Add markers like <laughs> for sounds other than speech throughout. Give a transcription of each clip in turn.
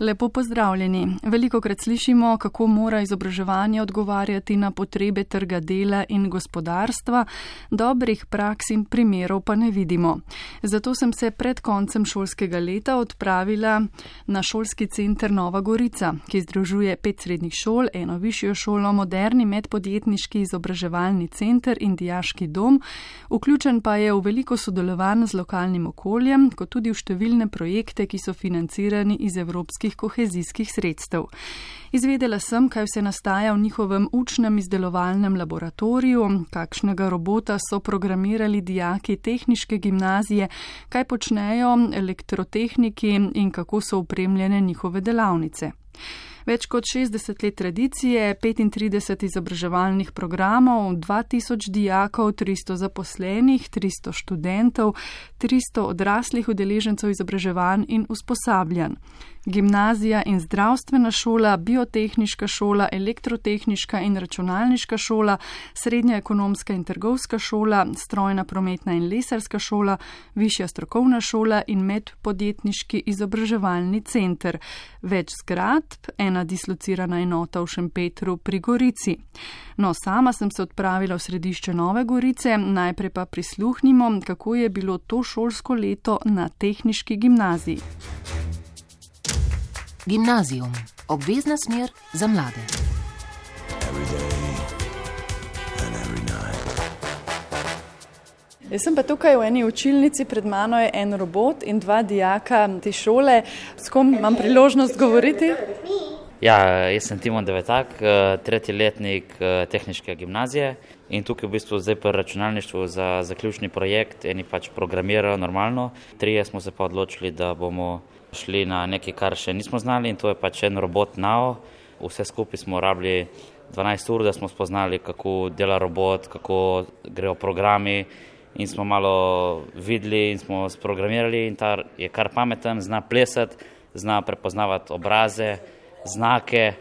Lepo pozdravljeni. Veliko krat slišimo, kako mora izobraževanje odgovarjati na potrebe trga dela in gospodarstva, dobrih praks in primerov pa ne vidimo. Zato sem se pred koncem šolskega leta odpravila na šolski center Nova Gorica, ki združuje pet srednjih šol, eno višjo šolo, moderni medpodjetniški izobraževalni center in dijaški dom, vključen pa je v veliko sodelovanj z lokalnim okoljem, kot tudi v številne projekte, ki so financirani iz evropskih evropskih kohezijskih sredstev. Izvedela sem, kaj vse nastaja v njihovem učnem izdelovalnem laboratoriju, kakšnega robota so programirali dijaki tehniške gimnazije, kaj počnejo elektrotehniki in kako so upremljene njihove delavnice. Več kot 60 let tradicije, 35 izobraževalnih programov, 2000 dijakov, 300 zaposlenih, 300 študentov, 300 odraslih udeležencev izobraževanj in usposabljanj gimnazija in zdravstvena šola, biotehniška šola, elektrotehniška in računalniška šola, srednja ekonomska in trgovska šola, strojna prometna in lesarska šola, višja strokovna šola in medpodjetniški izobraževalni center. Več zgradb, ena dislocirana enota v Šempetru pri Gorici. No, sama sem se odpravila v središče Nove Gorice, najprej pa prisluhnimo, kako je bilo to šolsko leto na tehniški gimnaziji. Gimnazijum, obvezna smer za mlade. Jaz sem pa tukaj v eni učilnici, pred mano je en robot in dva dijaka te šole, s kom imam priložnost govoriti. Ja, jaz sem Timon Devetak, eh, tretji letnik eh, tehnične gimnazije in tukaj v bistvu zdaj pri računalništvu za zaključni projekt, eni pač programirajo normalno, trije smo se pa odločili, da bomo šli na nekaj, kar še nismo znali in to je pač en robot NAO. Vse skupaj smo rabili 12 ur, da smo spoznali, kako dela robot, kako grejo programi in smo malo videli in smo sprogramirali in ta je kar pameten, zna plesati, zna prepoznavati obraze, znake.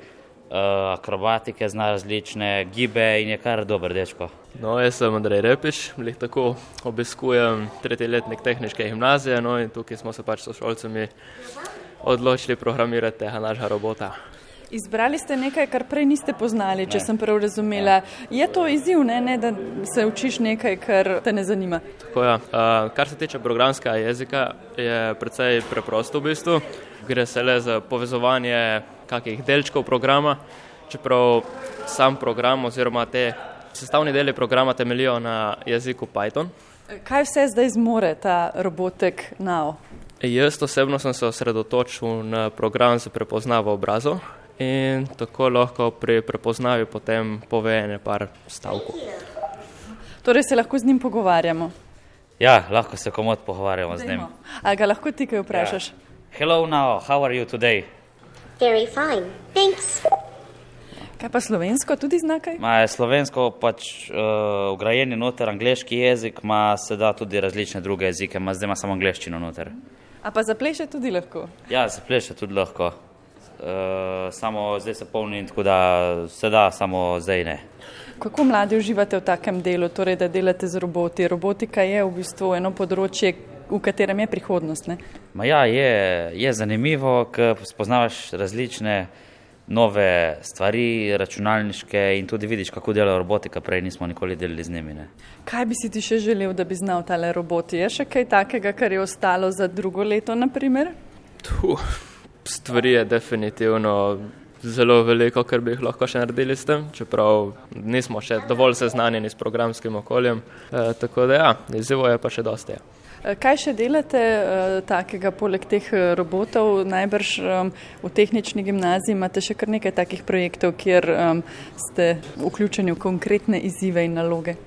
Eh, akrobatike, zna različne gibe in je kar dober dečko. No, jaz sem Andrej Repiš, lih tako obiskujem tretji letnik tehničke gimnazije, no in tukaj smo se pač s šolcami odločili programirati tega našega robota. Izbrali ste nekaj, kar prej niste poznali, če ne. sem prav razumela. Je to izziv, ne, ne, da se učiš nekaj, kar te ne zanima? Tako, ja. uh, kar se tiče programskega jezika, je precej preprosto v bistvu. Gre se le za povezovanje kakih delčkov programa, čeprav sam program oziroma te sestavni deli programa temeljijo na jeziku Python. Kaj vse zdaj zmore ta robotek NAO? Jaz osebno sem se osredotočil na program za prepoznavo obrazov in tako lahko pri prepoznavi potem pove nekaj stavkov. Torej se lahko z njim pogovarjamo. Ja, lahko se komod pogovarjamo Dejmo. z njim. A ga lahko ti kaj vprašaš? Yeah. Hello now, how are you today? Very fine. Thanks. Kaj pa slovensko tudi znakaj? Ma je slovensko pač uh, ugrajen noter, angliški jezik, ima se da tudi različne druge jezike, ima zdaj ima samo angliščino noter. A pa zapleše tudi lahko? Ja, zapleše tudi lahko. Uh, samo zdaj se polni, tako da se da, samo zdaj ne. Kako mladi uživate v takem delu, torej da delate z roboti? Robotika je v bistvu eno področje, v katerem je prihodnost. Ja, je, je zanimivo, ker spoznavaš različne nove stvari, računalniške in tudi vidiš, kako dela robotika. Prej nismo nikoli delili z njimi. Ne. Kaj bi si ti še želel, da bi znal tale roboti? Je še kaj takega, kar je ostalo za drugo leto? Naprimer? Tu stvari je definitivno. Zelo veliko, kar bi lahko še naredili s tem, čeprav nismo še dovolj seznanjeni s programskim okoljem. E, tako da, ja, izzivo je pa še dosti. Ja. Eh, kaj še delate uh, takega, poleg teh eh, robotov? Najbrž v tehnični gimnaziji imate še kar nekaj takih projektov, kjer ste vključeni v konkretne izzive in naloge.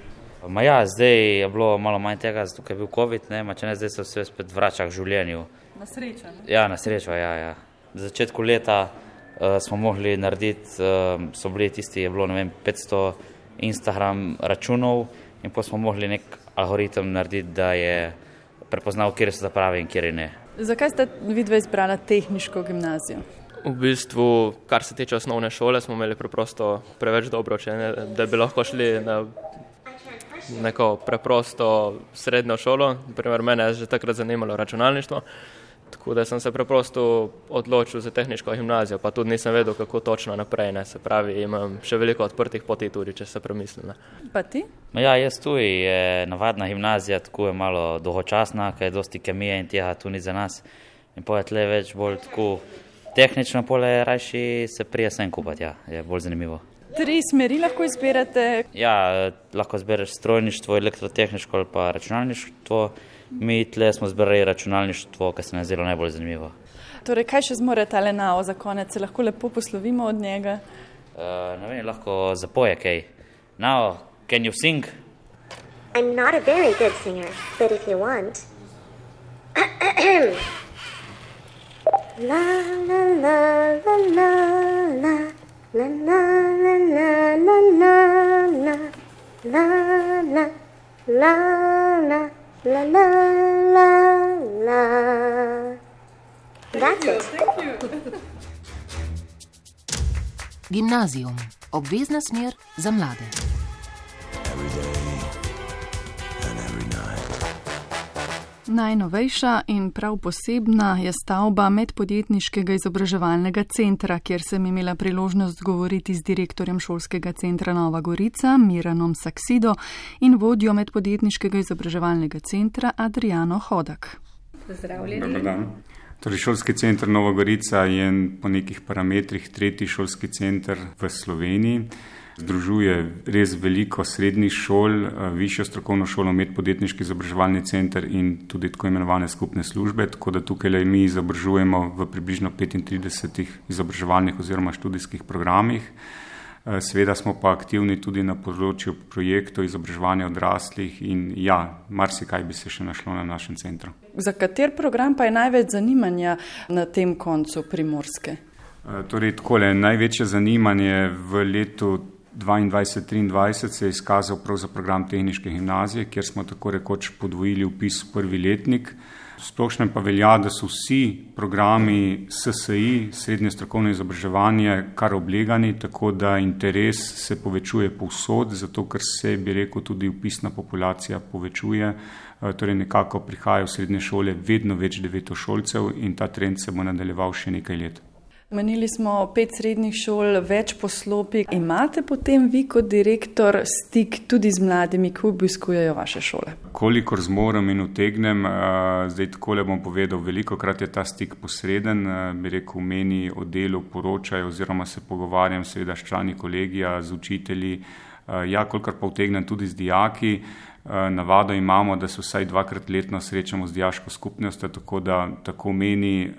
Ma ja, zdaj je bilo malo manj tega, zato je bil COVID, ne, če ne zdaj se vse spet vrača k življenju. Na srečo. Ne? Ja, na srečo, ja, ja. Na začetku leta uh, smo mogli narediti, uh, so bili tisti, je bilo ne vem, 500 Instagram računov in pa smo mogli nek algoritem narediti, da je prepoznal, kje so zaprave in kje ne. Zakaj ste vidve izbrali tehniško gimnazijo? V bistvu, kar se tiče osnovne šole, smo imeli preprosto preveč dobro učenje, da bi lahko šli na neko preprosto srednjo šolo. Primer, mene je že takrat zanimalo računalništvo. Tako da sem se preprosto odločil za tehniško gimnazijo, pa tudi nisem vedel, kako točno naprej. Ne. Se pravi, imam še veliko odprtih poti, tudi če se premislim. Pa ti? Ja, jaz tu je navadna gimnazija, tako je malo dolgočasna, ker je dosti kemije in tega tu ni za nas. In pojet le več bolj tako tehnično, pole rajši se prije sem kupati, ja, je bolj zanimivo. Tri smeri lahko izberete. Ja, lahko zbereš strojništvo, elektrotehniško ali pa računalništvo. Mi tle smo zbrali računalništvo, kar se nam je zelo najbolj zanimivo. Torej, kaj še zmore ta lenao za konec? Se lahko lepo poslovimo od njega? Uh, ne vem, lahko zapoje kaj. Now, can you sing? I'm not a very good singer, but if you want. la la la la la la la la la la la la la la la la La la la la. That's it. Gimnazijum, obvezna smer za mlade. Najnovejša in prav posebna je stavba medpodjetniškega izobraževalnega centra, kjer sem imela priložnost govoriti z direktorjem šolskega centra Nova Gorica, Miranom Saksido in vodjo medpodjetniškega izobraževalnega centra Adriano Hodak. Pozdravljeni. Torej, šolski center Nova Gorica je po nekih parametrih tretji šolski center v Sloveniji. Združuje res veliko srednjih šol, višjo strokovno šolo, medpodjetniški izobraževalni center in tudi tako imenovane skupne službe. Tako da tukaj le mi izobražujemo v približno 35 izobraževalnih oziroma študijskih programih. Seveda smo pa aktivni tudi na področju projektov izobraževanja odraslih in ja, marsikaj bi se še našlo na našem centru. Za kater program pa je največ zanimanja na tem koncu primorske? Torej, takole, največje zanimanje v letu 2022-2023 se je izkazal prav za program tehniške gimnazije, kjer smo tako rekoč podvojili upis v prvi letnik. Splošno pa velja, da so vsi programi SSI, srednje strokovno izobraževanje, kar oblegani, tako da interes se povečuje povsod, zato ker se, bi rekel, tudi upisna populacija povečuje. Torej nekako prihaja v srednje šole vedno več devetošolcev in ta trend se bo nadaljeval še nekaj let. Menili smo pet srednjih šol, več poslopij. Imate potem vi kot direktor stik tudi z mladimi, ki obiskujejo vaše šole? Kolikor zmorem in utegnem, zdaj tako le bom povedal, veliko krat je ta stik posreden, bi rekel, meni o delu poročajo oziroma se pogovarjam seveda s člani kolegija, z učitelji, ja, kolikor pa utegnem tudi z dijaki. Navado imamo, da se vsaj dvakrat letno srečamo z diaško skupnostjo, tako da tako meni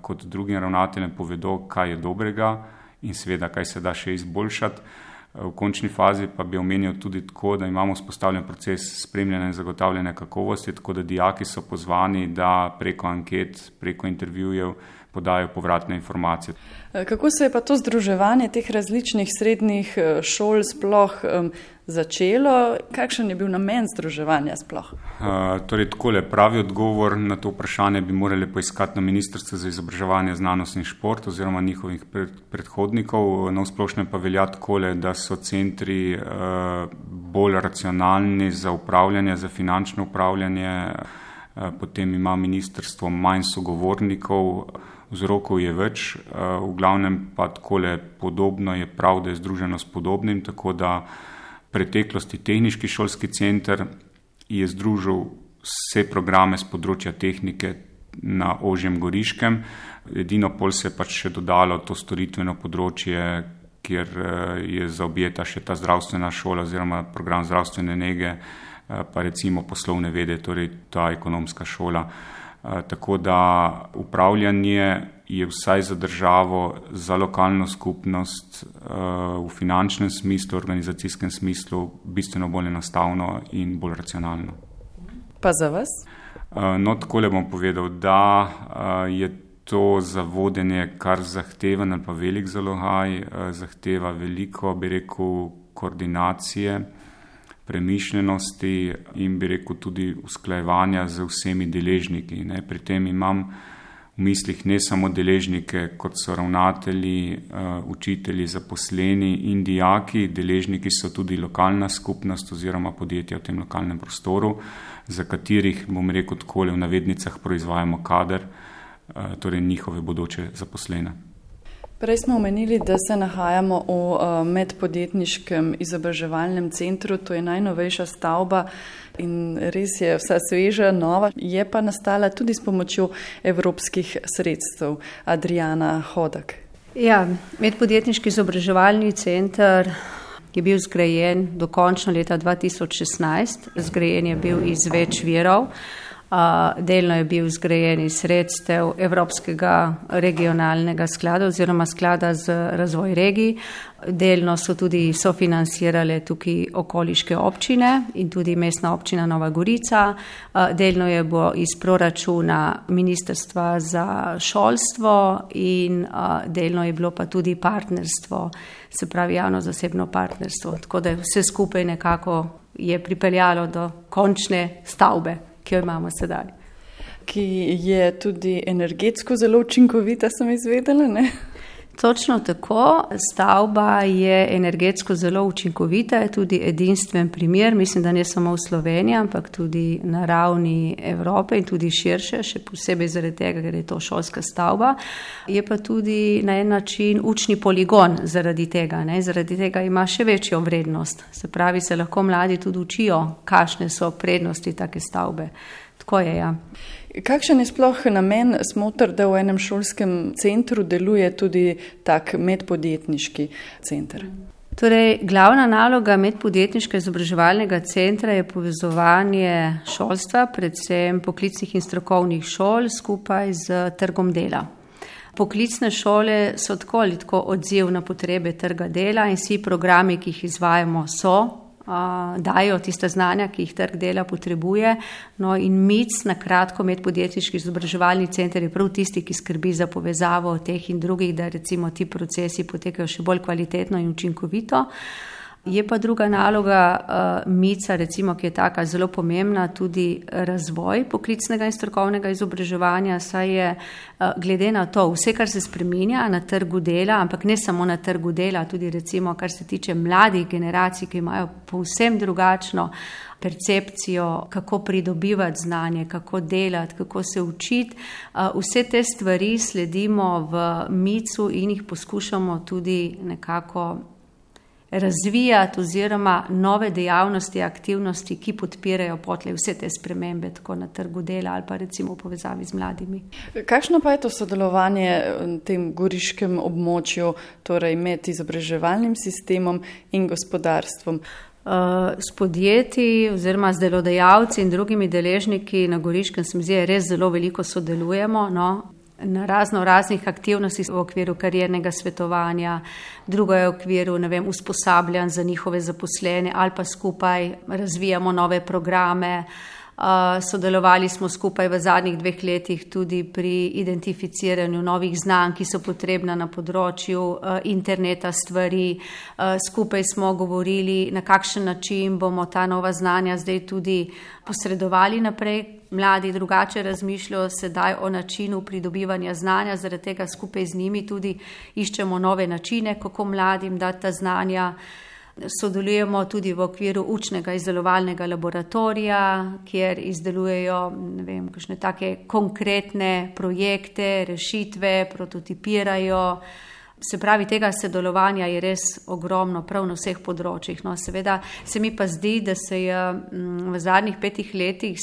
kot drugim ravnateljem povedo, kaj je dobrega in seveda, kaj se da še izboljšati. V končni fazi pa bi omenil tudi tako, da imamo spostavljen proces spremljanja in zagotavljanja kakovosti, tako da dijaki so pozvani, da preko anket, preko intervjujev podajo povratne informacije. Kako se je pa to združevanje teh različnih srednjih šol sploh začelo? Kakšen je bil namen združevanja sploh? Uh, torej, takole, pravi odgovor na to vprašanje bi morali poiskati na Ministrstvu za izobraževanje, znanost in šport oziroma njihovih pred, predhodnikov. Na splošno pa velja takole, da so centri uh, bolj racionalni za upravljanje, za finančno upravljanje. Uh, potem ima ministrstvo manj sogovornikov, vzrokov je več, v glavnem pa takole podobno je prav, da je združeno s podobnim, tako da preteklosti tehniški šolski center je združil vse programe z področja tehnike na ožjem goriškem. Edino pol se je pač še dodalo to storitveno področje, kjer je zaobjeta še ta zdravstvena šola oziroma program zdravstvene nege, pa recimo poslovne vede, torej ta ekonomska šola. Tako da upravljanje je vsaj za državo, za lokalno skupnost v finančnem smislu, organizacijskem smislu bistveno bolj enostavno in bolj racionalno. Pa za vas? No, tako le bom povedal, da je to za vodenje kar zahteven ali pa velik zalogaj, zahteva veliko, bi rekel, koordinacije premišljenosti in bi rekel tudi usklajevanja z vsemi deležniki. Ne. Pri tem imam v mislih ne samo deležnike, kot so ravnatelji, uh, učitelji, zaposleni in dijaki, deležniki so tudi lokalna skupnost oziroma podjetja v tem lokalnem prostoru, za katerih, bom rekel, tako v navednicah proizvajamo kader, uh, torej njihove bodoče zaposlene. Prej smo omenili, da se nahajamo v medpodjetniškem izobraževalnem centru, to je najnovejša stavba in res je vsa sveža, nova, je pa nastala tudi s pomočjo evropskih sredstev. Adriana Hodak. Ja, medpodjetniški izobraževalni center je bil zgrajen dokončno leta 2016. Zgrajen je bil iz več virov. Delno je bil zgrajen iz sredstev Evropskega regionalnega sklada oziroma sklada za razvoj regij. Delno so tudi sofinancirale tukaj okoliške občine in tudi mestna občina Nova Gorica. Delno je bilo iz proračuna Ministrstva za šolstvo in delno je bilo pa tudi partnerstvo, se pravi javno-zasebno partnerstvo. Tako da vse skupaj nekako je pripeljalo do končne stavbe ki jo imamo sedaj. Ki je tudi energetsko zelo učinkovita, sem izvedela. Ne? Točno tako. Stavba je energetsko zelo učinkovita, je tudi edinstven primer, mislim, da ne samo v Sloveniji, ampak tudi na ravni Evrope in tudi širše, še posebej zaradi tega, ker je to šolska stavba. Je pa tudi na en način učni poligon zaradi tega. Ne? Zaradi tega ima še večjo vrednost. Se pravi, se lahko mladi tudi učijo, kakšne so prednosti take stavbe. Tako je. Ja. Kakšen je sploh namen smotr, da v enem šolskem centru deluje tudi tak medpodjetniški center? Torej, glavna naloga medpodjetniškega izobraževalnega centra je povezovanje šolstva, predvsem poklicnih in strokovnih šol, skupaj z trgom dela. Poklicne šole so tako ali tako odziv na potrebe trga dela in vsi programi, ki jih izvajamo, so dajo tiste znanja, ki jih trg dela potrebuje. No, in MIC, na kratko, medpodjetniški izobraževalni center, je prav tisti, ki skrbi za povezavo teh in drugih, da recimo ti procesi potekajo še bolj kvalitetno in učinkovito. Je pa druga naloga uh, MICA, recimo, ki je taka zelo pomembna, tudi razvoj poklicnega in strokovnega izobraževanja, saj je uh, glede na to vse, kar se spreminja na trgu dela, ampak ne samo na trgu dela, tudi recimo, kar se tiče mladih generacij, ki imajo povsem drugačno percepcijo, kako pridobivati znanje, kako delati, kako se učiti. Uh, vse te stvari sledimo v MICU in jih poskušamo tudi nekako razvijati oziroma nove dejavnosti, aktivnosti, ki podpirajo potle vse te spremembe, tako na trgu dela ali pa recimo v povezavi z mladimi. Kakšno pa je to sodelovanje v tem goriškem območju, torej med izobraževalnim sistemom in gospodarstvom? Uh, s podjetji oziroma z delodajalci in drugimi deležniki na Goriškem se mi zdi, res zelo veliko sodelujemo. No? Na razno raznih aktivnostih v okviru kariernega svetovanja, drugo je v okviru vem, usposabljanj za njihove zaposlene ali pa skupaj razvijamo nove programe. Uh, sodelovali smo skupaj v zadnjih dveh letih tudi pri identificiranju novih znanj, ki so potrebna na področju uh, interneta stvari. Uh, skupaj smo govorili, na kakšen način bomo ta nova znanja zdaj tudi posredovali naprej, mladi drugače razmišljajo sedaj o načinu pridobivanja znanja, zaradi tega skupaj z njimi tudi iščemo nove načine, kako mladim dati ta znanja. Sodelujemo tudi v okviru učnega izdelovalnega laboratorija, kjer izdelujejo vem, kakšne take konkretne projekte, rešitve, prototipirajo. Se pravi, tega sodelovanja je res ogromno, prav na vseh področjih. No, seveda se mi pa zdi, da se je mm, v zadnjih petih letih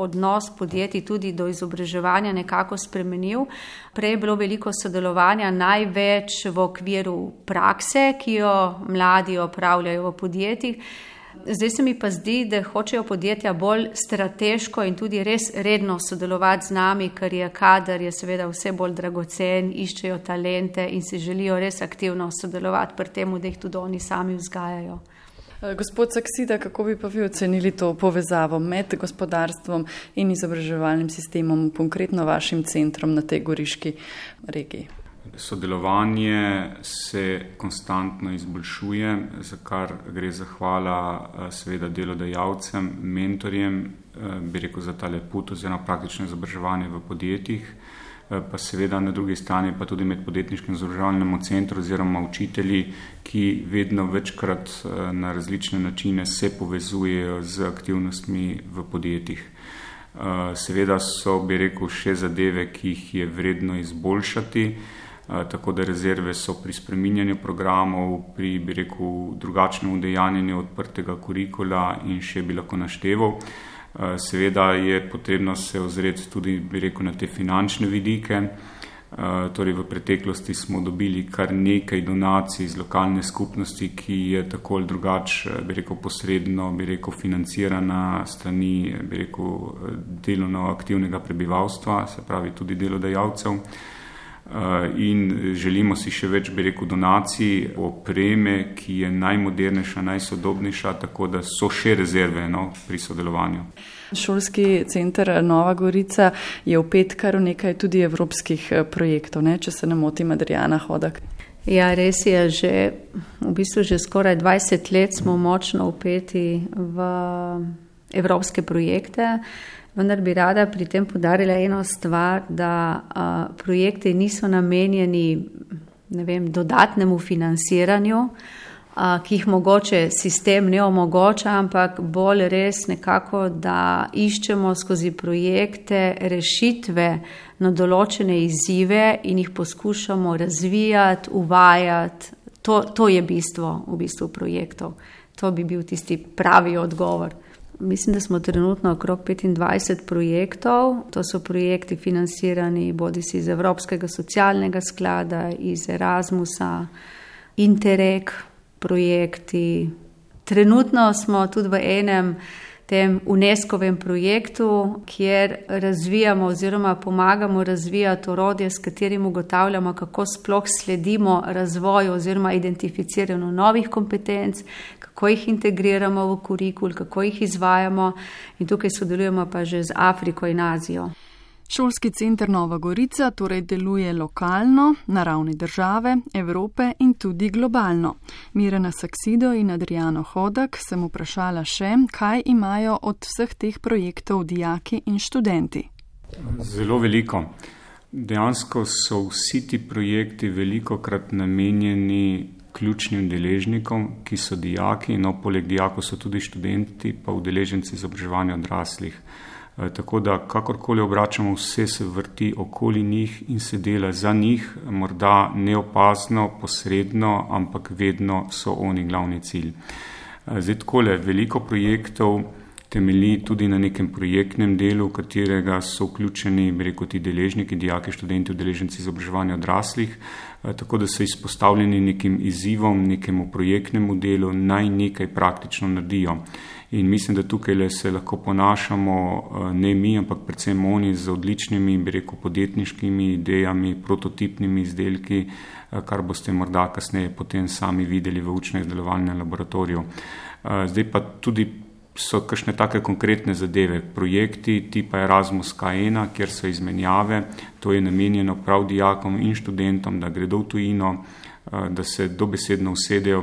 odnos podjetij tudi do izobraževanja nekako spremenil. Prej je bilo veliko sodelovanja, največ v okviru prakse, ki jo mladi opravljajo v podjetjih. Zdaj se mi pa zdi, da hočejo podjetja bolj strateško in tudi res redno sodelovati z nami, ker je kader je seveda vse bolj dragocen, iščejo talente in se želijo res aktivno sodelovati pri tem, da jih tudi oni sami vzgajajo. Eh, gospod Saksida, kako bi pa vi ocenili to povezavo med gospodarstvom in izobraževalnim sistemom, konkretno vašim centrom na tej goriški regiji? Sodelovanje se konstantno izboljšuje, za kar gre zahvala eh, seveda delodajalcem, mentorjem, eh, bi rekel za tale put oziroma praktično izobraževanje v podjetjih. pa seveda na drugi strani pa tudi med podjetniškim izobraževalnim centrom oziroma učitelji, ki vedno večkrat na različne načine se povezujejo z aktivnostmi v podjetjih. Seveda so, bi rekel, še zadeve, ki jih je vredno izboljšati tako da rezerve so pri spreminjanju programov, pri, bi rekel, drugačnem udejanjenju odprtega kurikula in še bi lahko našteval. Seveda je potrebno se ozreti tudi, bi rekel, na te finančne vidike. Torej v preteklosti smo dobili kar nekaj donacij iz lokalne skupnosti, ki je tako ali drugače, bi rekel, posredno, bi rekel, financirana strani, bi rekel, delovno aktivnega prebivalstva, se pravi tudi delodajalcev. Eh, in želimo si še več, bi rekel, donacij, opreme, ki je najmodernejša, najsodobnejša, tako da so še rezerve no, pri sodelovanju. Šolski center Nova Gorica je opet kar v nekaj tudi evropskih eh, projektov, ne? če se ne motim, Adriana Hodak. Ja, res je, že, v bistvu že skoraj 20 let smo močno upeti v evropske projekte. Vendar bi rada pri tem podarila eno stvar, da a, projekti niso namenjeni vem, dodatnemu financiranju, a, ki jih mogoče sistem ne omogoča, ampak bolj res nekako, da iščemo skozi projekte rešitve na določene izzive in jih poskušamo razvijati, uvajati. To, to je bistvo v bistvu projektov. To bi bil tisti pravi odgovor. Mislim, da smo trenutno okrog 25 projektov. To so projekti financirani bodi si iz Evropskega socialnega sklada, iz Erasmusa, Interreg projekti. Trenutno smo tudi v enem tem UNESCO-vem projektu, kjer razvijamo oziroma pomagamo razvijati orodje, s katerim ugotavljamo, kako sploh sledimo razvoju oziroma identificiranju novih kompetenc, kako jih integriramo v kurikul, kako jih izvajamo in tukaj sodelujemo pa že z Afriko in Azijo. Šolski center Nova Gorica torej deluje lokalno, na ravni države, Evrope in tudi globalno. Mirena Saksido in Adriano Hodak sem vprašala še, kaj imajo od vseh teh projektov dijaki in študenti. Zelo veliko. Dejansko so vsi ti projekti veliko krat namenjeni ključnim deležnikom, ki so dijaki, no poleg dijakov so tudi študenti, pa udeleženci izobraževanja odraslih. Eh, tako da, kakorkoli obračamo, vse se vrti okoli njih in se dela za njih, morda neopazno, posredno, ampak vedno so oni glavni cilj. Eh, zdaj, takole, veliko projektov temelji tudi na nekem projektnem delu, v katerega so vključeni, reko, ti deležniki, dijaki, študenti, udeleženci izobraževanja odraslih, eh, tako da so izpostavljeni nekim izzivom, nekemu projektnemu delu, naj nekaj praktično naredijo. In mislim, da tukaj se lahko ponašamo, eh, ne mi, ampak predvsem oni z odličnimi, bi rekel, podjetniškimi idejami, prototipnimi izdelki, eh, kar boste morda kasneje potem sami videli v učno-izdelovalnem laboratoriju. Eh, zdaj pa tudi so kakšne take konkretne zadeve, projekti tipa Erasmus K1, kjer so izmenjave, to je namenjeno prav dijakom in študentom, da gredo v tujino, da se dobesedno usedejo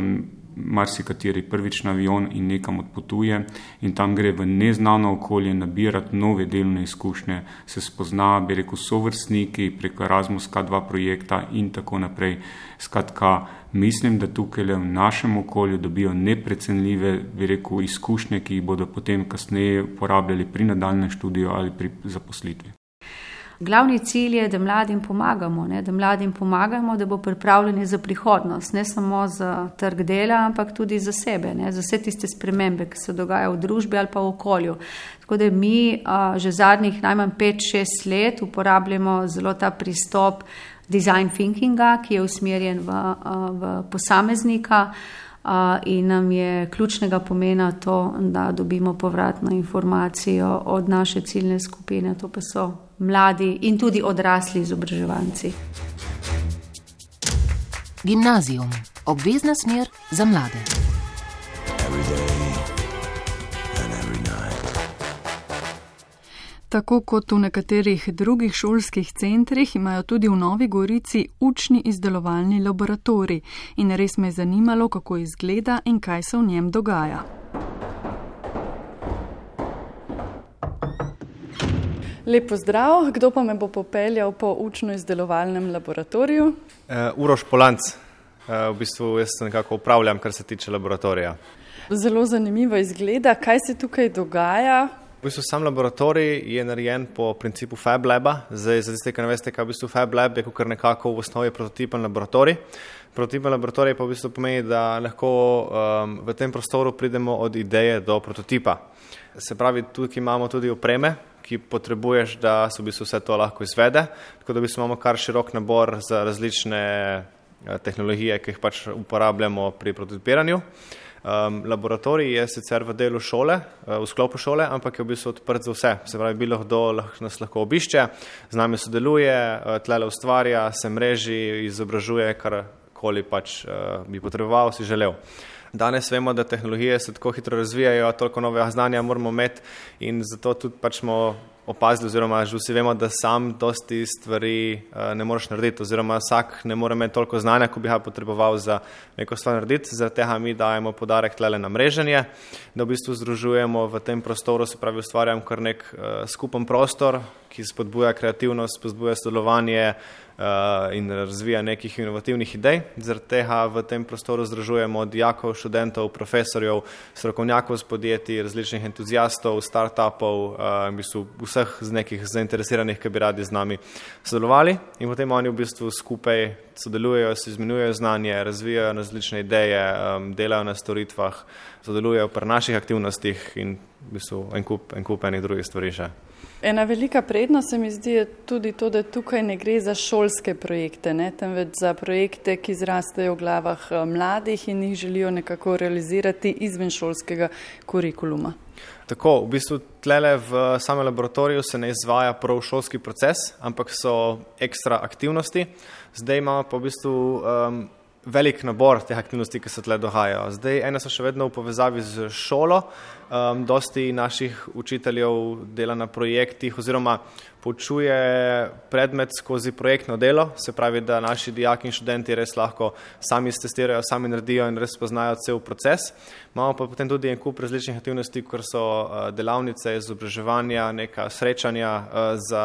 marsikateri prvič na avion in nekam odpotuje in tam gre v neznano okolje nabirati nove delovne izkušnje, se spozna, bi rekel, sovrstniki preko Erasmus K2 projekta in tako naprej. Skratka, mislim, da tukaj v našem okolju dobijo neprecenljive, bi rekel, izkušnje, ki jih bodo potem kasneje uporabljali pri nadaljem študiju ali pri zaposlitvi. Glavni cilj je, da mladim pomagamo, ne? da mladim pomagamo, da bo pripravljeni za prihodnost, ne samo za trg dela, ampak tudi za sebe, ne? za vse tiste spremembe, ki se dogajajo v družbi ali pa v okolju. Tako da mi a, že zadnjih najmanj 5-6 let uporabljamo zelo ta pristop design thinkinga, ki je usmerjen v, a, v posameznika. In nam je ključnega pomena to, da dobimo povratno informacijo od naše ciljne skupine, to pa so mladi in tudi odrasli izobraževanci. Gimnazijum, obvezna smer za mlade. Tako kot v nekaterih drugih šolskih centrih, imajo tudi v Novi Gorici učni izdelovalni laboratorij in res me je zanimalo, kako izgleda in kaj se v njem dogaja. Lepo zdrav, kdo pa me bo popeljal po učno-izdelovalnem laboratoriju? Uh, Uroš Polanc, uh, v bistvu jaz nekako upravljam, kar se tiče laboratorija. Zelo zanimivo izgleda, kaj se tukaj dogaja. V bistvu sam laboratorij je narejen po principu FabLaba. Zdaj, za tiste, ki ne veste, kaj je v bistvu FabLab, je kot nekako v osnovi prototipen laboratorij. Prototipen laboratorij pa v bistvu pomeni, da lahko um, v tem prostoru pridemo od ideje do prototipa. Se pravi, tukaj imamo tudi opreme, ki potrebuješ, da se v bistvu vse to lahko izvede. Tako da v bistvu imamo kar širok nabor za različne eh, tehnologije, ki jih pač uporabljamo pri prototipiranju. Um, laboratorij je sicer v delu šole, uh, v sklopu šole, ampak je v bistvu odprt za vse. Se pravi, bilo kdo nas lahko obišče, z nami sodeluje, uh, tlele ustvarja, se mreži, izobražuje, karkoli pač uh, bi potreboval, si želel. Danes vemo, da tehnologije se tako hitro razvijajo, toliko novega znanja moramo imeti in zato tudi pač smo opazili, oziroma že vsi vemo, da sam dosti stvari uh, ne moreš narediti, oziroma vsak ne more imeti toliko znanja, kot bi ga potreboval za neko stvar narediti. Zaradi tega mi dajemo podarek tlele na mreženje, da v bistvu združujemo v tem prostoru, se pravi, ustvarjam kar nek uh, skupen prostor, ki spodbuja kreativnost, spodbuja sodelovanje in razvija nekih inovativnih idej. Zaradi tega v tem prostoru združujemo dijakov, študentov, profesorjev, strokovnjakov z podjetij, različnih entuzijastov, startupov, uh, v bistvu vseh z nekih zainteresiranih, ki bi radi z nami sodelovali in potem oni v bistvu skupaj sodelujejo, se izmenjujejo znanje, razvijajo različne ideje, delajo na storitvah, sodelujejo pri naših aktivnostih in v bistvu en kup, en kup enih drugih stvari še. Ena velika prednost se mi zdi tudi to, da tukaj ne gre za šolske projekte, ne, temveč za projekte, ki zrastejo v glavah eh, mladih in jih želijo nekako realizirati izven šolskega kurikuluma. Tako, v bistvu tlele v samem laboratoriju se ne izvaja prav šolski proces, ampak so ekstra aktivnosti. Zdaj imamo pa v bistvu um, velik nabor teh aktivnosti, ki se tle dogajajo. Zdaj, ene so še vedno v povezavi z šolo, um, dosti naših učiteljev dela na projektih oziroma poučuje predmet skozi projektno delo, se pravi, da naši dijaki in študenti res lahko sami testirajo, sami naredijo in res poznajo cel proces. Imamo pa potem tudi en kup različnih aktivnosti, kot so uh, delavnice, izobraževanja, neka srečanja uh, za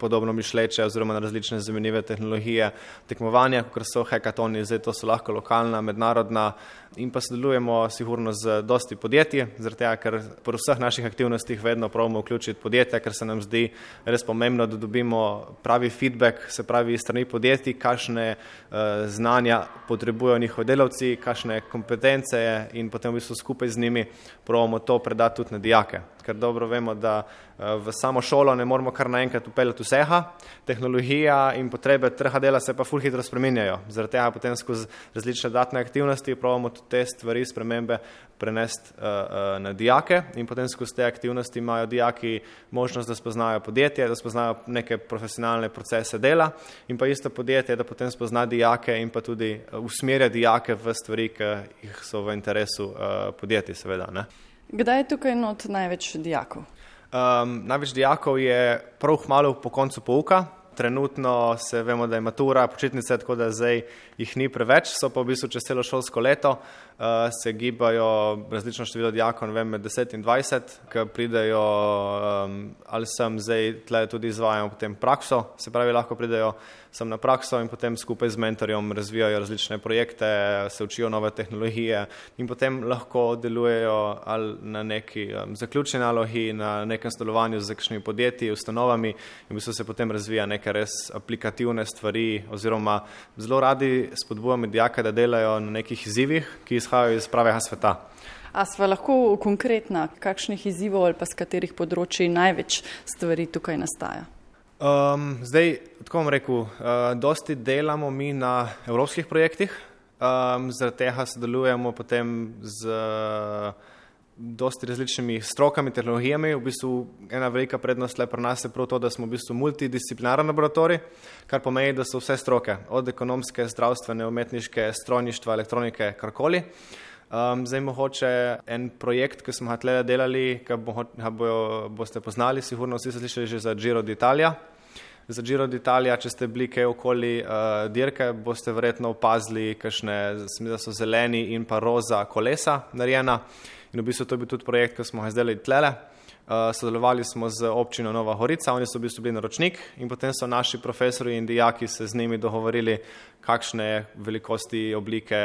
podobno mišleče oziroma na različne zanimive tehnologije, tekmovanja, kot so hekatoni, zdaj to so lahko lokalna, mednarodna in pa sodelujemo sigurno z dosti podjetji, zaradi tega, ker pri vseh naših aktivnostih vedno pravimo vključiti podjetja, ker se nam zdi res pomembno, da dobimo pravi feedback, se pravi strani podjetij, kakšne uh, znanja potrebujejo njihovi delavci, kakšne kompetence in potem v bistvu skupaj z njimi pravimo to predati tudi na dijake ker dobro vemo, da eh, v samo šolo ne moramo kar naenkrat upeljati vseha, tehnologija in potrebe trga dela se pa ful hitro spreminjajo. Zaradi tega potem skozi različne datne aktivnosti pravimo tudi te stvari, spremembe prenesti uh, uh, na dijake in potem skozi te aktivnosti imajo dijaki možnost, da spoznajo podjetje, da spoznajo neke profesionalne procese dela in pa isto podjetje, da potem spozna dijake in pa tudi usmerja dijake v stvari, ki jih so v interesu uh, podjetij, seveda. Ne? Kdaj je tukaj not največ dijakov? Um, največ dijakov je prav malo po koncu pouka. Trenutno se vemo, da je matura, počitnice, tako da zdaj jih ni preveč, so pa v bistvu čez celo šolsko leto se gibajo različno število dijakov, med 10 in 20, ki pridejo um, ali sem zdaj tle tudi potem prakso, se pravi, lahko pridejo sem na prakso in potem skupaj z mentorjem razvijajo različne projekte, se učijo nove tehnologije in potem lahko delujejo na neki um, zaključni nalogi, na nekem sodelovanju z kakšnimi podjetji, ustanovami in v bistvu se potem razvija neke res aplikativne stvari oziroma zelo radi spodbujamo dijake, da delajo na nekih izzivih, ki izhajajo iz pravega sveta. A sva lahko konkretna, kakšnih izzivov ali pa z katerih področji največ stvari tukaj nastaja? Um, zdaj, tako bom rekel, uh, dosti delamo mi na evropskih projektih, um, zaradi tega sodelujemo potem z uh, dosti različnimi strokami, tehnologijami. V bistvu ena velika prednost le pri nas je prav to, da smo v bistvu multidisciplinaren laboratorij, kar pomeni, da so vse stroke, od ekonomske, zdravstvene, umetniške, strojništva, elektronike, karkoli. Um, zdaj, mogoče en projekt, ki smo ga tle delali, ki bo, bojo, boste poznali, sigurno vsi ste slišali že za Giro d'Italia. Za Giro d'Italia, če ste bili kaj okoli uh, dirke, boste verjetno opazili, kakšne da so zeleni in pa roza kolesa narejena. In v bistvu to je bil tudi projekt, ki smo ga zdaj tlele. Uh, sodelovali smo z občino Nova Horica, oni so v bistvu bili naročnik in potem so naši profesori in dijaki se z njimi dogovorili, kakšne velikosti, oblike,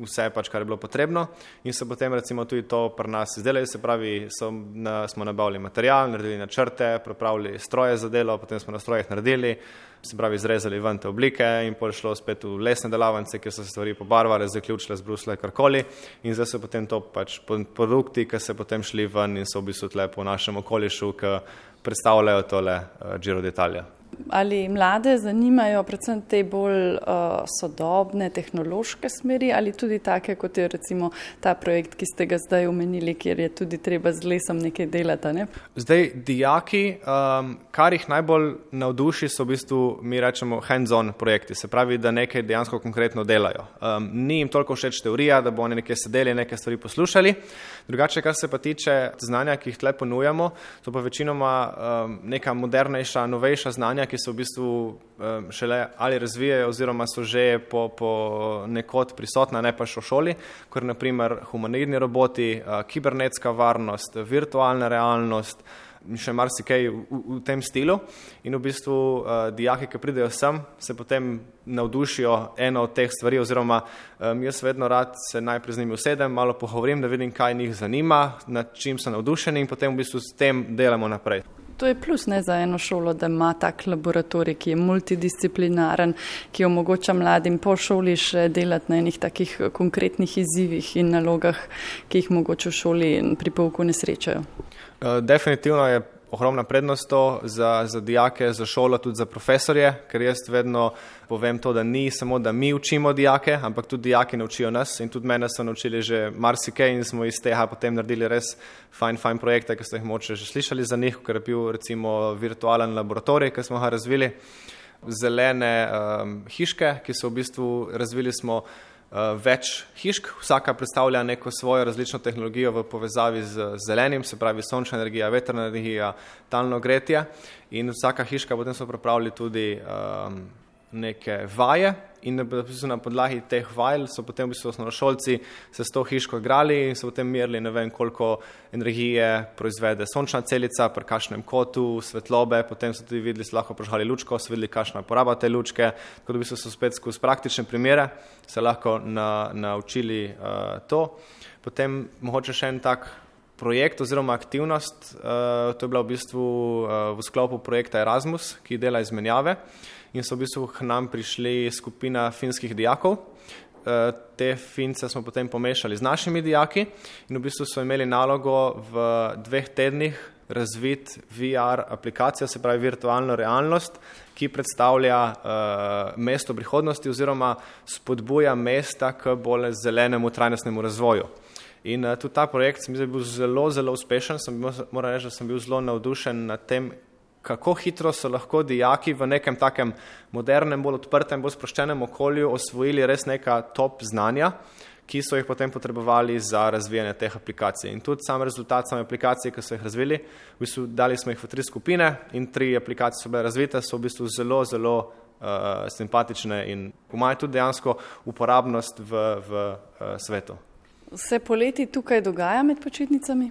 vse pač, kar je bilo potrebno. In so potem recimo tudi to pri nas izdelali, se pravi, so, na, smo nabavili material, naredili načrte, pripravili stroje za delo, potem smo na strojih naredili, se pravi, izrezali ven te oblike in pol šlo spet v lesne delavnice, kjer so se stvari pobarvale, zaključile, zbrusle karkoli. In zdaj so potem to pač produkti, ki so potem šli ven in so v bistvu tle po našem okolišu, ki predstavljajo tole uh, Giro d'Italia ali mlade zanimajo predvsem te bolj uh, sodobne tehnološke smeri ali tudi take, kot je recimo ta projekt, ki ste ga zdaj omenili, kjer je tudi treba z lesom nekaj delati. Ne? Zdaj, dijaki, um, kar jih najbolj navduši, so v bistvu, mi rečemo, hands-on projekti, se pravi, da nekaj dejansko konkretno delajo. Um, ni jim toliko všeč teorija, da bo oni nekaj sedeli, nekaj stvari poslušali. Drugače, kar se pa tiče znanja, ki jih tle ponujamo, so pa večinoma um, neka modernejša, novejša znanja, ki se v bistvu um, šele ali razvijajo oziroma so že po, po nekod prisotna, ne pa še v šoli, kot naprimer humanitni roboti, uh, kibernetska varnost, virtualna realnost še marsikaj v, v tem stilu. In v bistvu uh, dijaki, ki pridejo sem, se potem navdušijo eno od teh stvari, oziroma um, jaz vedno rad se najprej z njimi usedem, malo pogovorim, da vidim, kaj njih zanima, nad čim so navdušeni in potem v bistvu s tem delamo naprej. To je plus ne za eno šolo, da ima tak laboratorij, ki je multidisciplinaren, ki omogoča mladim po šoli še delati na enih takih konkretnih izzivih in nalogah, ki jih mogoče v šoli pri pouku ne srečajo. Eh, definitivno je ogromna prednost to za, za dijake, za šolo, tudi za profesorje, ker jaz vedno povem to, da ni samo, da mi učimo dijake, ampak tudi dijaki naučijo nas in tudi mene so naučili že marsikaj in smo iz tega potem naredili res fajn, fajn projekte, ki ste jih moče že slišali za njih, ker je bil recimo virtualen laboratorij, ki smo ga razvili, zelene um, hiške, ki so v bistvu razvili smo več hišk, vsaka predstavlja neko svojo različno tehnologijo v povezavi z zelenim, se pravi sončna energija, vetrna energija, talno gretje. In vsaka hiška potem so pripravili tudi um, neke vaje in na podlagi teh vaj so potem v bistvu osnovnošolci se s to hiško igrali in so potem merili ne vem koliko energije proizvede sončna celica, pri kakšnem kotu, svetlobe, potem so tudi videli, so lahko prožgali lučko, so videli, kakšna poraba te lučke, tako da v bistvu so spet skozi praktične primere se lahko na, naučili uh, to. Potem mogoče še en tak projekt oziroma aktivnost, uh, to je bila v bistvu uh, v sklopu projekta Erasmus, ki dela izmenjave. Uh, in so v bistvu k nam prišli skupina finskih dijakov. Eh, te fince smo potem pomešali z našimi dijaki in v bistvu so imeli nalogo v dveh tednih razviti VR aplikacijo, se pravi virtualno realnost, ki predstavlja uh, mesto prihodnosti oziroma spodbuja mesta k bolj zelenemu trajnostnemu razvoju. In uh, tudi ta projekt sem bil zelo, zelo uspešen, sem, moram reči, da sem bil zelo navdušen nad tem, kako hitro so lahko dijaki v nekem takem modernem, bolj odprtem, bolj sproščenem okolju osvojili res neka top znanja, ki so jih potem potrebovali za razvijanje teh aplikacij. In tudi sam rezultat same aplikacije, ki so jih razvili, v bistvu dali smo jih v tri skupine in tri aplikacije so bile razvite, so v bistvu zelo, zelo uh, simpatične in imajo tudi dejansko uporabnost v, v uh, svetu. Se poleti tukaj dogaja med počitnicami?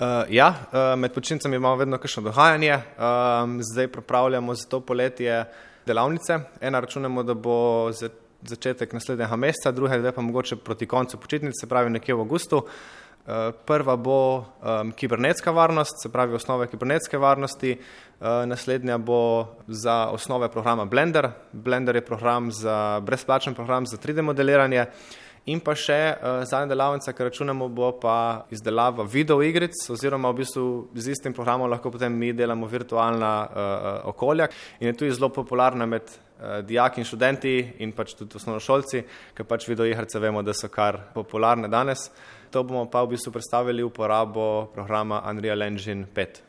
Uh, ja, uh, med počitnicami imamo vedno kakšno dogajanje. Um, zdaj pripravljamo za to poletje delavnice. Ena računamo, da bo za, začetek naslednjega meseca, druga dve pa mogoče proti koncu počitnice, se pravi nekje v avgustu. Uh, prva bo um, kibernetska varnost, se pravi osnove kibernetske varnosti, uh, naslednja bo za osnove programa Blender. Blender je program za brezplačen program za 3D modeliranje. Uh, In pa še uh, zadnja delavnica, ki računamo, bo pa izdelava videoigric, oziroma v bistvu z istim programom lahko potem mi delamo virtualna uh, okolja. In je tudi zelo popularna med uh, dijaki in študenti in pač tudi osnovnošolci, ker pač videoigrice vemo, da so kar popularne danes. To bomo pa v bistvu predstavili uporabo programa Unreal Engine 5.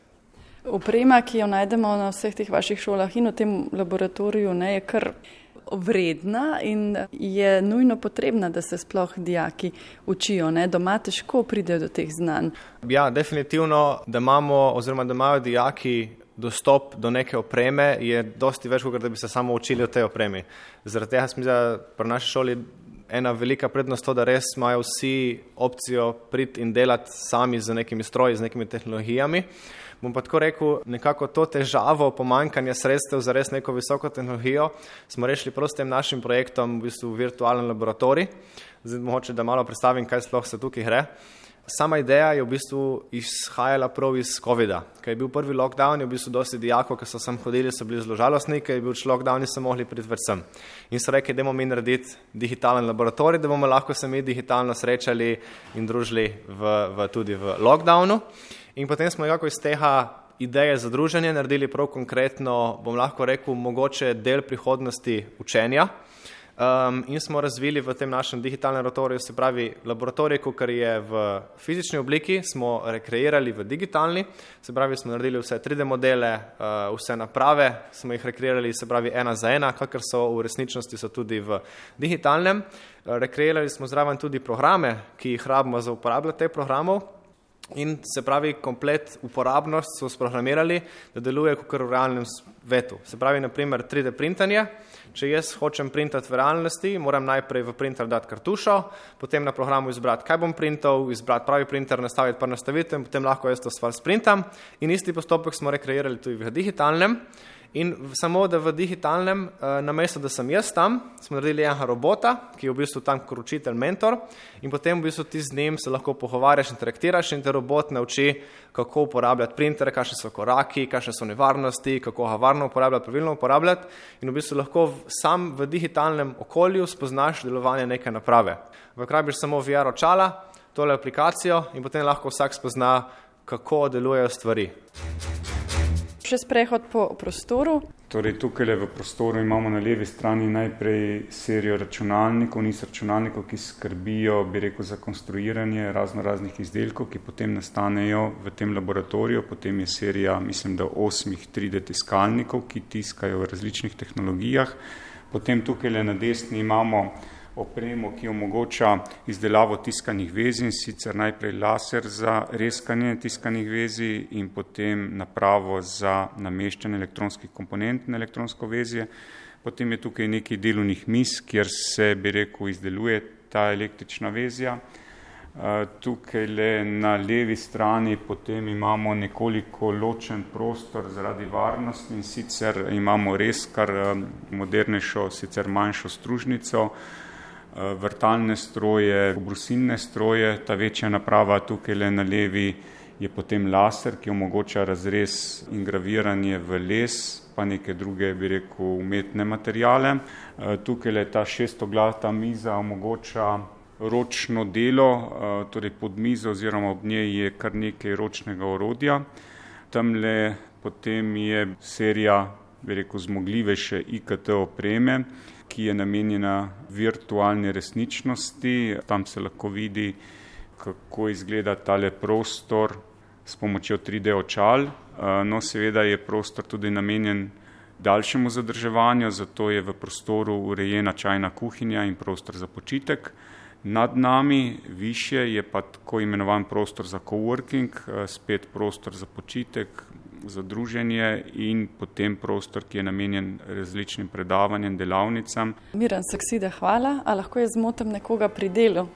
Oprema, ki jo najdemo na vseh teh vaših šolah in v tem laboratoriju, ne, je kar vredna in je nujno potrebna, da se sploh dijaki učijo. Ne? Doma težko pridejo do teh znanj. Ja, definitivno, da imamo oziroma da imajo dijaki dostop do neke opreme, je dosti več, kot da bi se samo učili o tej opremi. Zaradi tega smo pri naši šoli ena velika prednost to, da res imajo vsi opcijo priti in delati sami z nekimi stroji, z nekimi tehnologijami. Bom pa tako rekel, nekako to težavo pomankanja sredstev za res neko visoko tehnologijo smo rešili prav s tem našim projektom, v bistvu virtualen laboratorij. Zdaj, mogoče, da malo predstavim, kaj sploh se tukaj gre. Sama ideja je v bistvu izhajala prav iz COVID-a. Ker je bil prvi lockdown, je v bistvu dosti dijakov, ki so sem hodili, so bili zelo žalostni, ker je bil lockdown in so mogli priti vrcem. In so rekli, da bomo mi narediti digitalen laboratorij, da bomo lahko se mi digitalno srečali in družili v, v, tudi v lockdownu. In potem smo nekako iz tega ideje za druženje naredili prav konkretno, bom lahko rekel, mogoče del prihodnosti učenja. Um, in smo razvili v tem našem digitalnem laboratoriju, se pravi laboratorij, kar je v fizični obliki, smo rekreirali v digitalni, se pravi, smo naredili vse 3D modele, uh, vse naprave, smo jih rekreirali, se pravi, ena za ena, kakor so v resničnosti, so tudi v digitalnem. Uh, rekreirali smo zraven tudi programe, ki jih rabimo za uporabljati te programov, In se pravi, komplet uporabnost so sprogramirali, da deluje kot v realnem svetu. Se pravi, naprimer 3D printanje. Če jaz hočem printati v realnosti, moram najprej v printer dati kartušo, potem na programu izbrati, kaj bom printal, izbrati pravi printer, nastaviti par nastavitev in potem lahko jaz to stvar sprintam. In isti postopek smo rekreirali tudi v digitalnem. In samo da v digitalnem, uh, namesto da sem jaz tam, smo naredili enega robota, ki je v bistvu tam kot učitelj, mentor, in potem v bistvu ti z njim se lahko pogovarjaš, interaktiraš in te robot nauči, kako uporabljati printere, kakšne so koraki, kakšne so nevarnosti, kako ga varno uporabljati, pravilno uporabljati. In v bistvu lahko sam v digitalnem okolju spoznaš delovanje neke naprave. Vkrabiš samo VR očala, tole aplikacijo in potem lahko vsak spozna, kako delujejo stvari še sprehod po prostoru. Torej, tukaj v prostoru imamo na levi strani najprej serijo računalnikov, niz računalnikov, ki skrbijo, bi rekel, za konstruiranje razno raznih izdelkov, ki potem nastanejo v tem laboratoriju. Potem je serija, mislim, da osmih 3D tiskalnikov, ki tiskajo v različnih tehnologijah. Potem tukaj le na desni imamo opremo, ki omogoča izdelavo tiskanih vezi in sicer najprej laser za reskanje tiskanih vezi in potem napravo za nameščanje elektronskih komponent na elektronsko vezje. Potem je tukaj nekaj delovnih mis, kjer se, bi rekel, izdeluje ta električna vezja. Tukaj le na levi strani potem imamo nekoliko ločen prostor zaradi varnosti in sicer imamo res kar modernejšo, sicer manjšo stružnico, Eh, vrtalne stroje, obrusilne stroje, ta večja naprava tukaj le na levi je potem laser, ki omogoča razrez in graviranje v les, pa neke druge, bi rekel, umetne materijale. Eh, tukaj le ta šestoglata miza omogoča ročno delo, eh, torej pod mizo oziroma ob njej je kar nekaj ročnega orodja. Tam le potem je serija, bi rekel, zmogljivejše IKT opreme, ki je namenjena virtualni resničnosti. Tam se lahko vidi, kako izgleda tale prostor s pomočjo 3D očal. No, seveda je prostor tudi namenjen daljšemu zadrževanju, zato je v prostoru urejena čajna kuhinja in prostor za počitek. Nad nami, više, je pa tako imenovan prostor za coworking, spet prostor za počitek, za druženje in potem prostor, ki je namenjen različnim predavanjem, delavnicam. Miren Saksida, hvala. A lahko jaz zmotim nekoga pri delu?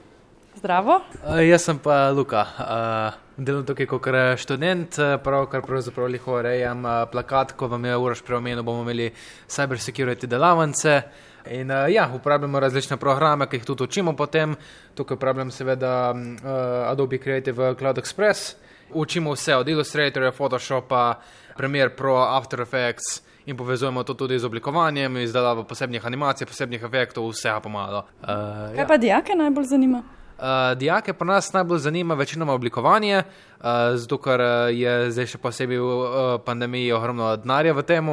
Zdravo. Uh, jaz sem pa Luka. Uh, delam tukaj kot študent, pravkar pravzaprav liho rejam uh, plakat, ko vam je uraš preomenil, bomo imeli cyber security delavnice. In uh, ja, uporabljamo različne programe, ki jih tudi učimo potem. Tukaj uporabljam seveda uh, Adobe Creative Cloud Express učimo vse od Illustratorja, Photoshopa, Premiere Pro, After Effects in povezujemo to tudi z oblikovanjem, izdelavo posebnih animacij, posebnih efektov, vse pa malo. Uh, Kaj ja. pa dijake najbolj zanima? Uh, dijake pa nas najbolj zanima večinoma oblikovanje, uh, zato ker je zdaj še posebej v uh, pandemiji ogromno denarja v tem,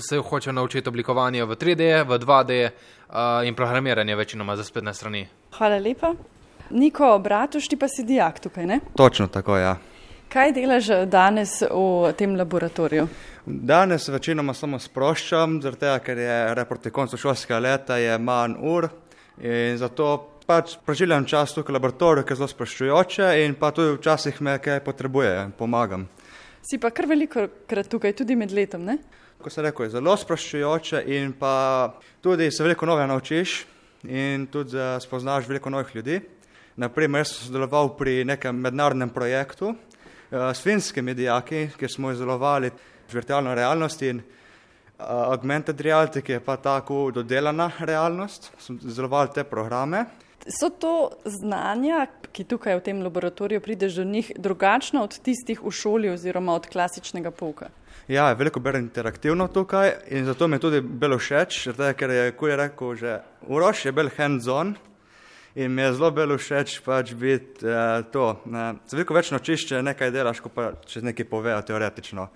se hoče naučiti oblikovanje v 3D, v 2D uh, in programiranje večinoma za spletne strani. Hvala lepa. Niko, bratuš, ti pa si dijak tukaj, ne? Točno tako, ja. Kaj delaš danes v tem laboratoriju? Danes večinoma samo sproščam, zato ker je reporti koncu šolskega leta, je manj ur in zato pač preživljam čas tukaj v laboratoriju, ker je zelo sproščujoče in pa tudi včasih me kaj potrebuje, pomagam. Si pa kar veliko krat tukaj, tudi med letom, ne? Ko se reko, je zelo sproščujoče in pa tudi se veliko nove naučiš in tudi uh, spoznaš veliko novih ljudi. Naprimer, jaz sem sodeloval pri nekem mednarodnem projektu s finskimi dijaki, kjer smo izdelovali virtualno realnost in uh, augmented reality, ki je pa tako dodelana realnost. Smo izdelovali te programe. So to znanja, ki tukaj v tem laboratoriju prideš do njih, drugačna od tistih v šoli oziroma od klasičnega pouka? Ja, je veliko bolj interaktivno tukaj in zato mi je tudi bilo všeč, ker je, kot je rekel že Uroš, je bil hands-on in mi je zelo bilo všeč pač biti eh, to. Se veliko več naučiš, če nekaj delaš, kot pa če nekaj povejo teoretično.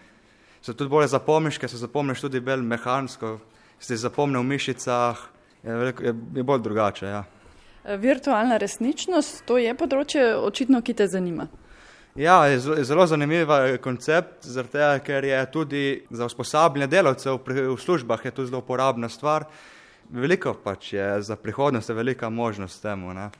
Se tudi bolje zapomniš, ker se zapomniš tudi bolj mehansko, si zapomnil v mišicah, je, veliko, je, je bolj drugače. Ja. Virtualna resničnost, to je področje očitno, ki te zanima. Ja, je zelo, je zelo zanimiv koncept, zato ker je tudi za usposabljanje delavcev v službah je to zelo uporabna stvar. Veliko pač je za prihodnost, je velika možnost temu. Ne.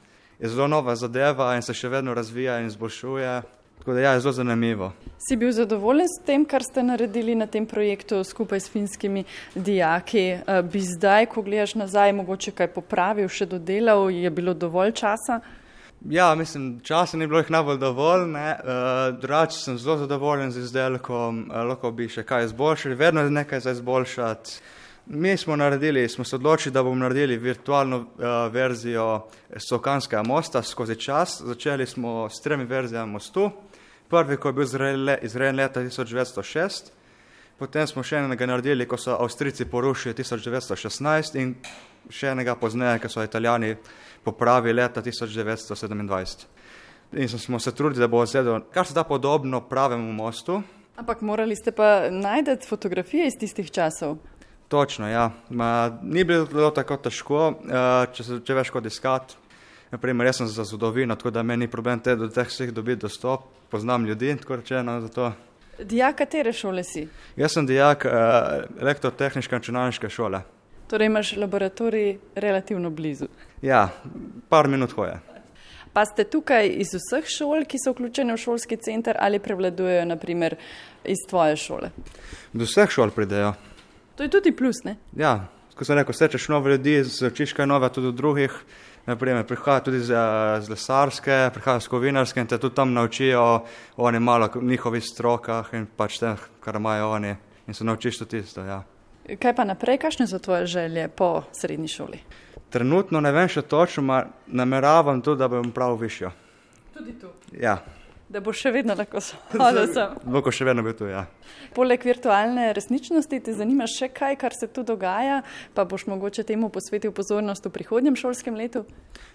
Je zelo nova zadeva in se še vedno razvija in izboljšuje. Tako da ja, je zelo zanimivo. Si bil zadovoljen s tem, kar ste naredili na tem projektu skupaj s finskimi dijaki? Eh, bi zdaj, ko gledaš nazaj, mogoče kaj popravil, še dodelal, je bilo dovolj časa? Ja, mislim, časa ni bilo jih najbolj dovolj. Uh, drugače sem zelo zadovoljen z izdelkom, uh, lahko bi še kaj izboljšali, vedno je nekaj za izboljšati. Mi smo naredili, smo se odločili, da bomo naredili virtualno uh, verzijo Sokanskega mosta skozi čas. Začeli smo s tremi verzijami mostu. Prvi, ko je bil izrejen leta 1906, potem smo še enega naredili, ko so Avstrijci porušili 1916 in še enega pozneje, ko so Italijani popravili leta 1927. In smo se trudili, da bo zelo, kar se da podobno pravemu mostu. Ampak morali ste pa najti fotografije iz tistih časov. Točno, ja. Ma, ni bilo tako težko, uh, če, se, če veš, kot iskati. Naprimer, jaz sem za zgodovino, tako da meni ni problem te, do teh vseh dobiti dostop, poznam ljudi in tako rečeno. Zato. Dijak, katere šole si? Jaz sem dijak uh, lektor tehniške in računalniške šole. Torej imaš laboratorij relativno blizu. Ja, par minut hoje. Pa ste tukaj iz vseh šol, ki so vključene v šolski center ali prevladujejo naprimer iz tvoje šole? Do vseh šol pridejo. To je tudi plus, ne? Ja, ko sem rekel, srečeš nove ljudi, srečeš kaj nove tudi od drugih. Naprimer, prihaja tudi z, z lesarske, prihaja z kovinarske in te tudi tam naučijo o malo njihovih strokah in pač te, kar imajo oni. In se naučiš tudi tisto. Ja. Kaj pa naprej, kakšne so tvoje želje po srednji šoli? Trenutno ne vem še točno, nameravam tudi, da bom prav višjo. Tudi tu. Ja da bo še vedno tako samo. <laughs> Bo še vedno bil tu, ja. Poleg virtualne resničnosti te zanima še kaj, kar se tu dogaja, pa boš mogoče temu posvetil pozornost v prihodnjem šolskem letu?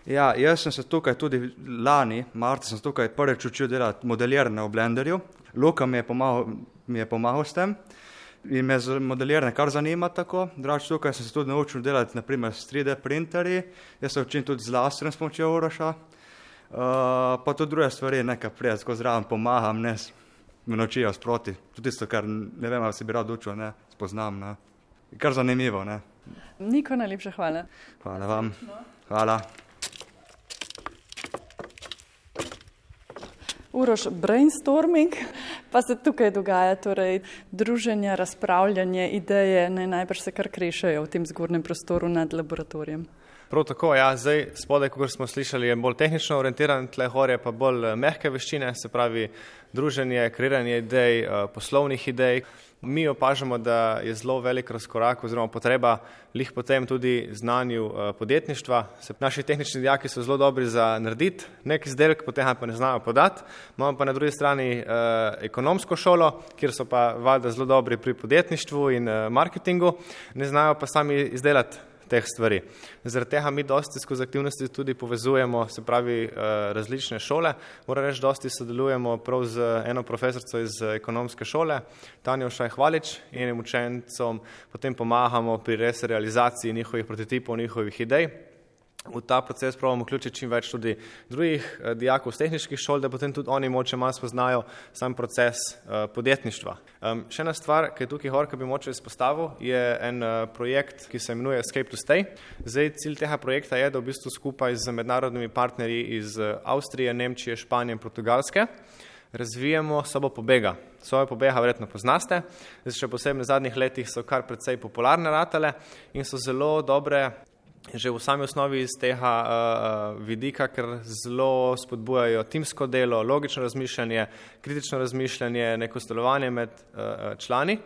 Ja, jaz sem se tukaj tudi lani, marca sem tukaj prvič učil delati modelirane v Blenderju. Luka mi je pomagal, mi je pomagal s tem. In me modeliranje kar zanima tako. Drugač tukaj sem se tudi naučil delati naprimer s 3D printerji. Jaz se učim tudi z laserjem s pomočjo Uroša. Uh, pa tudi druge stvari, nekaj prej, skozi zraven pomagam, ne me naučijo sproti. Tudi tisto, kar ne vem, ali si bi rad učil, ne spoznam. Ne. Kar zanimivo. Ne. Niko, najlepša hvala. Hvala vam. Hvala. Uroš, brainstorming pa se tukaj dogaja, torej druženje, razpravljanje, ideje, ne najbrž se kar krešajo v tem zgornjem prostoru nad laboratorijem. Prav tako, ja, zdaj spodaj, kot smo slišali, je bolj tehnično orientiran, tle gore pa bolj eh, mehke veščine, se pravi druženje, kreiranje idej, eh, poslovnih idej. Mi opažamo, da je zelo velik razkorak oziroma potreba lih potem tudi znanju eh, podjetništva. Se, naši tehnični dijaki so zelo dobri za narediti nek izdelek, potem pa ne znajo podati. Imamo pa na drugi strani eh, ekonomsko šolo, kjer so pa valjda zelo dobri pri podjetništvu in eh, marketingu, ne znajo pa sami izdelati teh stvari. Zaradi tega mi dosti skozi aktivnosti tudi povezujemo, se pravi, eh, različne šole. Moram reči, dosti sodelujemo prav z eno profesorico iz ekonomske šole, Tanjo Šajhvalič in enim učencom potem pomagamo pri res realizaciji njihovih prototipov, njihovih idej v ta proces pravimo vključiti čim več tudi drugih eh, dijakov z tehničkih šol, da potem tudi oni moče malo spoznajo sam proces eh, podjetništva. Um, še ena stvar, ki je tukaj hor, ki bi moče izpostavil, je en uh, projekt, ki se imenuje Escape to Stay. Zdaj, cilj tega projekta je, da v bistvu skupaj z mednarodnimi partnerji iz Avstrije, Nemčije, Španije in Portugalske razvijemo sobo pobega. Sobo pobega verjetno poznaste, zdaj še posebej v zadnjih letih so kar precej popularne ratale in so zelo dobre že v sami osnovi iz tega uh, vidika, ker zelo spodbujajo timsko delo, logično razmišljanje, kritično razmišljanje, neko sodelovanje med uh, člani.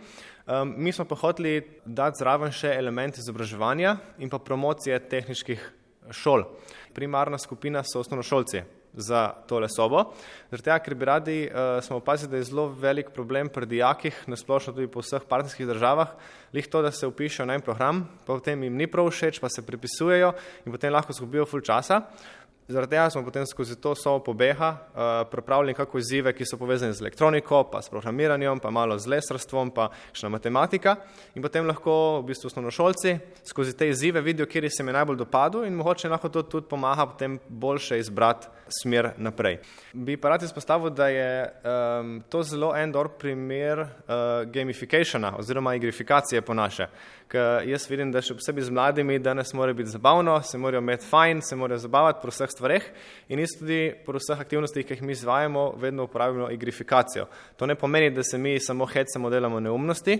Um, mi smo pa hoteli dati zraven še element izobraževanja in pa promocije tehničkih šol. Primarna skupina so osnovnošolci za tole sobo. Zato, ker bi radi, uh, smo opazili, da je zelo velik problem pri dijakih, nasplošno tudi po vseh partnerskih državah, lih to, da se upišejo na en program, pa potem jim ni prav všeč, pa se prepisujejo in potem lahko zgubijo ful časa. Zaradi tega smo potem skozi to sobo pobeha uh, pripravili nekako izzive, ki so povezani z elektroniko, pa s programiranjem, pa malo z lesarstvom, pa še na matematika. In potem lahko v bistvu osnovnošolci skozi te izzive vidijo, kjer se jim je najbolj dopadlo in mogoče lahko to tudi pomaga potem boljše izbrati smer naprej. Bi pa rad izpostavil, da je um, to zelo en dober primer uh, gamificationa oziroma igrifikacije po naše ker jaz vidim, da še posebej z mladimi danes mora biti zabavno, se morajo imeti fajn, se morajo zabavati pri vseh stvareh in jaz tudi pri vseh aktivnostih, ki jih mi izvajamo, vedno uporabljamo igrifikacijo. To ne pomeni, da se mi samo hecamo, delamo neumnosti,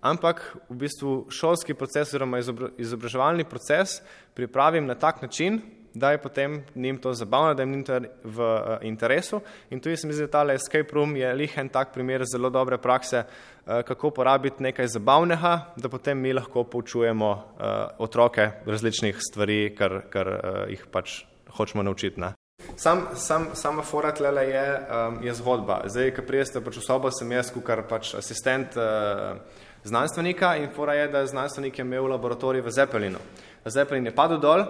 ampak v bistvu šolski proces oziroma izobraževalni proces pripravim na tak način, da je potem njim to zabavno, da jim ni to v uh, interesu. In tu se mi zdi, da ta escape room je lihen tak primer zelo dobre prakse, uh, kako porabiti nekaj zabavnega, da potem mi lahko poučujemo uh, otroke različnih stvari, kar, kar uh, jih pač hočemo naučiti. Ne? Sam, sam, sama fora tlele je, um, je zgodba. Zdaj, ko prijeste pač v sobo, sem jaz, kar pač asistent uh, znanstvenika in fora je, da znanstvenik je imel laboratorij v Zeppelinu. Zeppelin je padel dol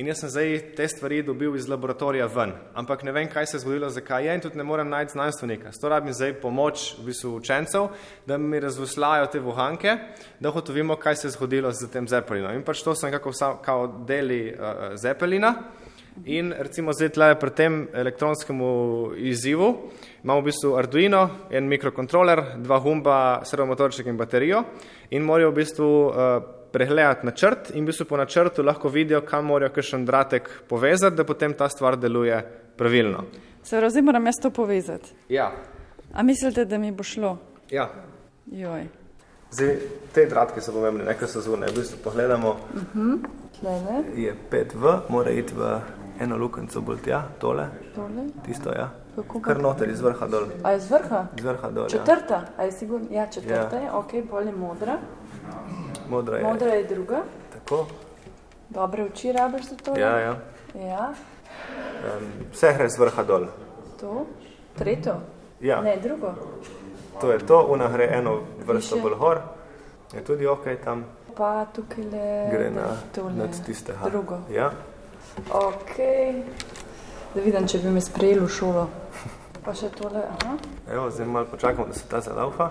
in jaz sem zdaj te stvari dobil iz laboratorija ven, ampak ne vem, kaj se je zgodilo, zakaj je in tudi ne morem najti znanstvenika. Zato rabim zdaj pomoč v bistvu učencev, da mi razvoslajo te vohanke, da hotovimo, kaj se je zgodilo z tem Zeppelinom. In pač to so nekako vsa, kao deli uh, Zeppelina. In recimo zdaj tle pri tem elektronskemu izzivu imamo v bistvu Arduino, en mikrokontroler, dva humba, servomotorček in baterijo in morajo v bistvu uh, pregledati načrt in v bistvu po načrtu lahko vidijo, kam morajo kakšen dratek povezati, da potem ta stvar deluje pravilno. Se razumem, moram jaz to povezati. Ja. A mislite, da mi bo šlo? Ja. Joj. Zdaj, te dratke so pomembne, nekaj so zunaj. V bistvu pogledamo, uh -huh. Tlele. je 5V, mora iti v eno lukenco bolj tja, tole. Tole. Tisto, ja. Kar noter, iz vrha dol. A iz vrha? Iz vrha dol, Četrta? Ja. A je sigurno? Ja, četrta ja. je, ok, bolj modra. Modra je. Modra je druga. Tako. Dobre oči rabiš za to? Ja, ja. ja. Um, vse gre z vrha dol. To? Tretjo? Ja. Ne, drugo. To je to, una gre eno vrsto bolj gor. Je tudi ok tam. Pa tukaj le... Gre na, nad tiste. Ha. Drugo. Ja. Ok. Da vidim, če bi me sprejeli v šolo. Pa še tole, aha. Evo, zdaj malo počakamo, da se ta zalaufa.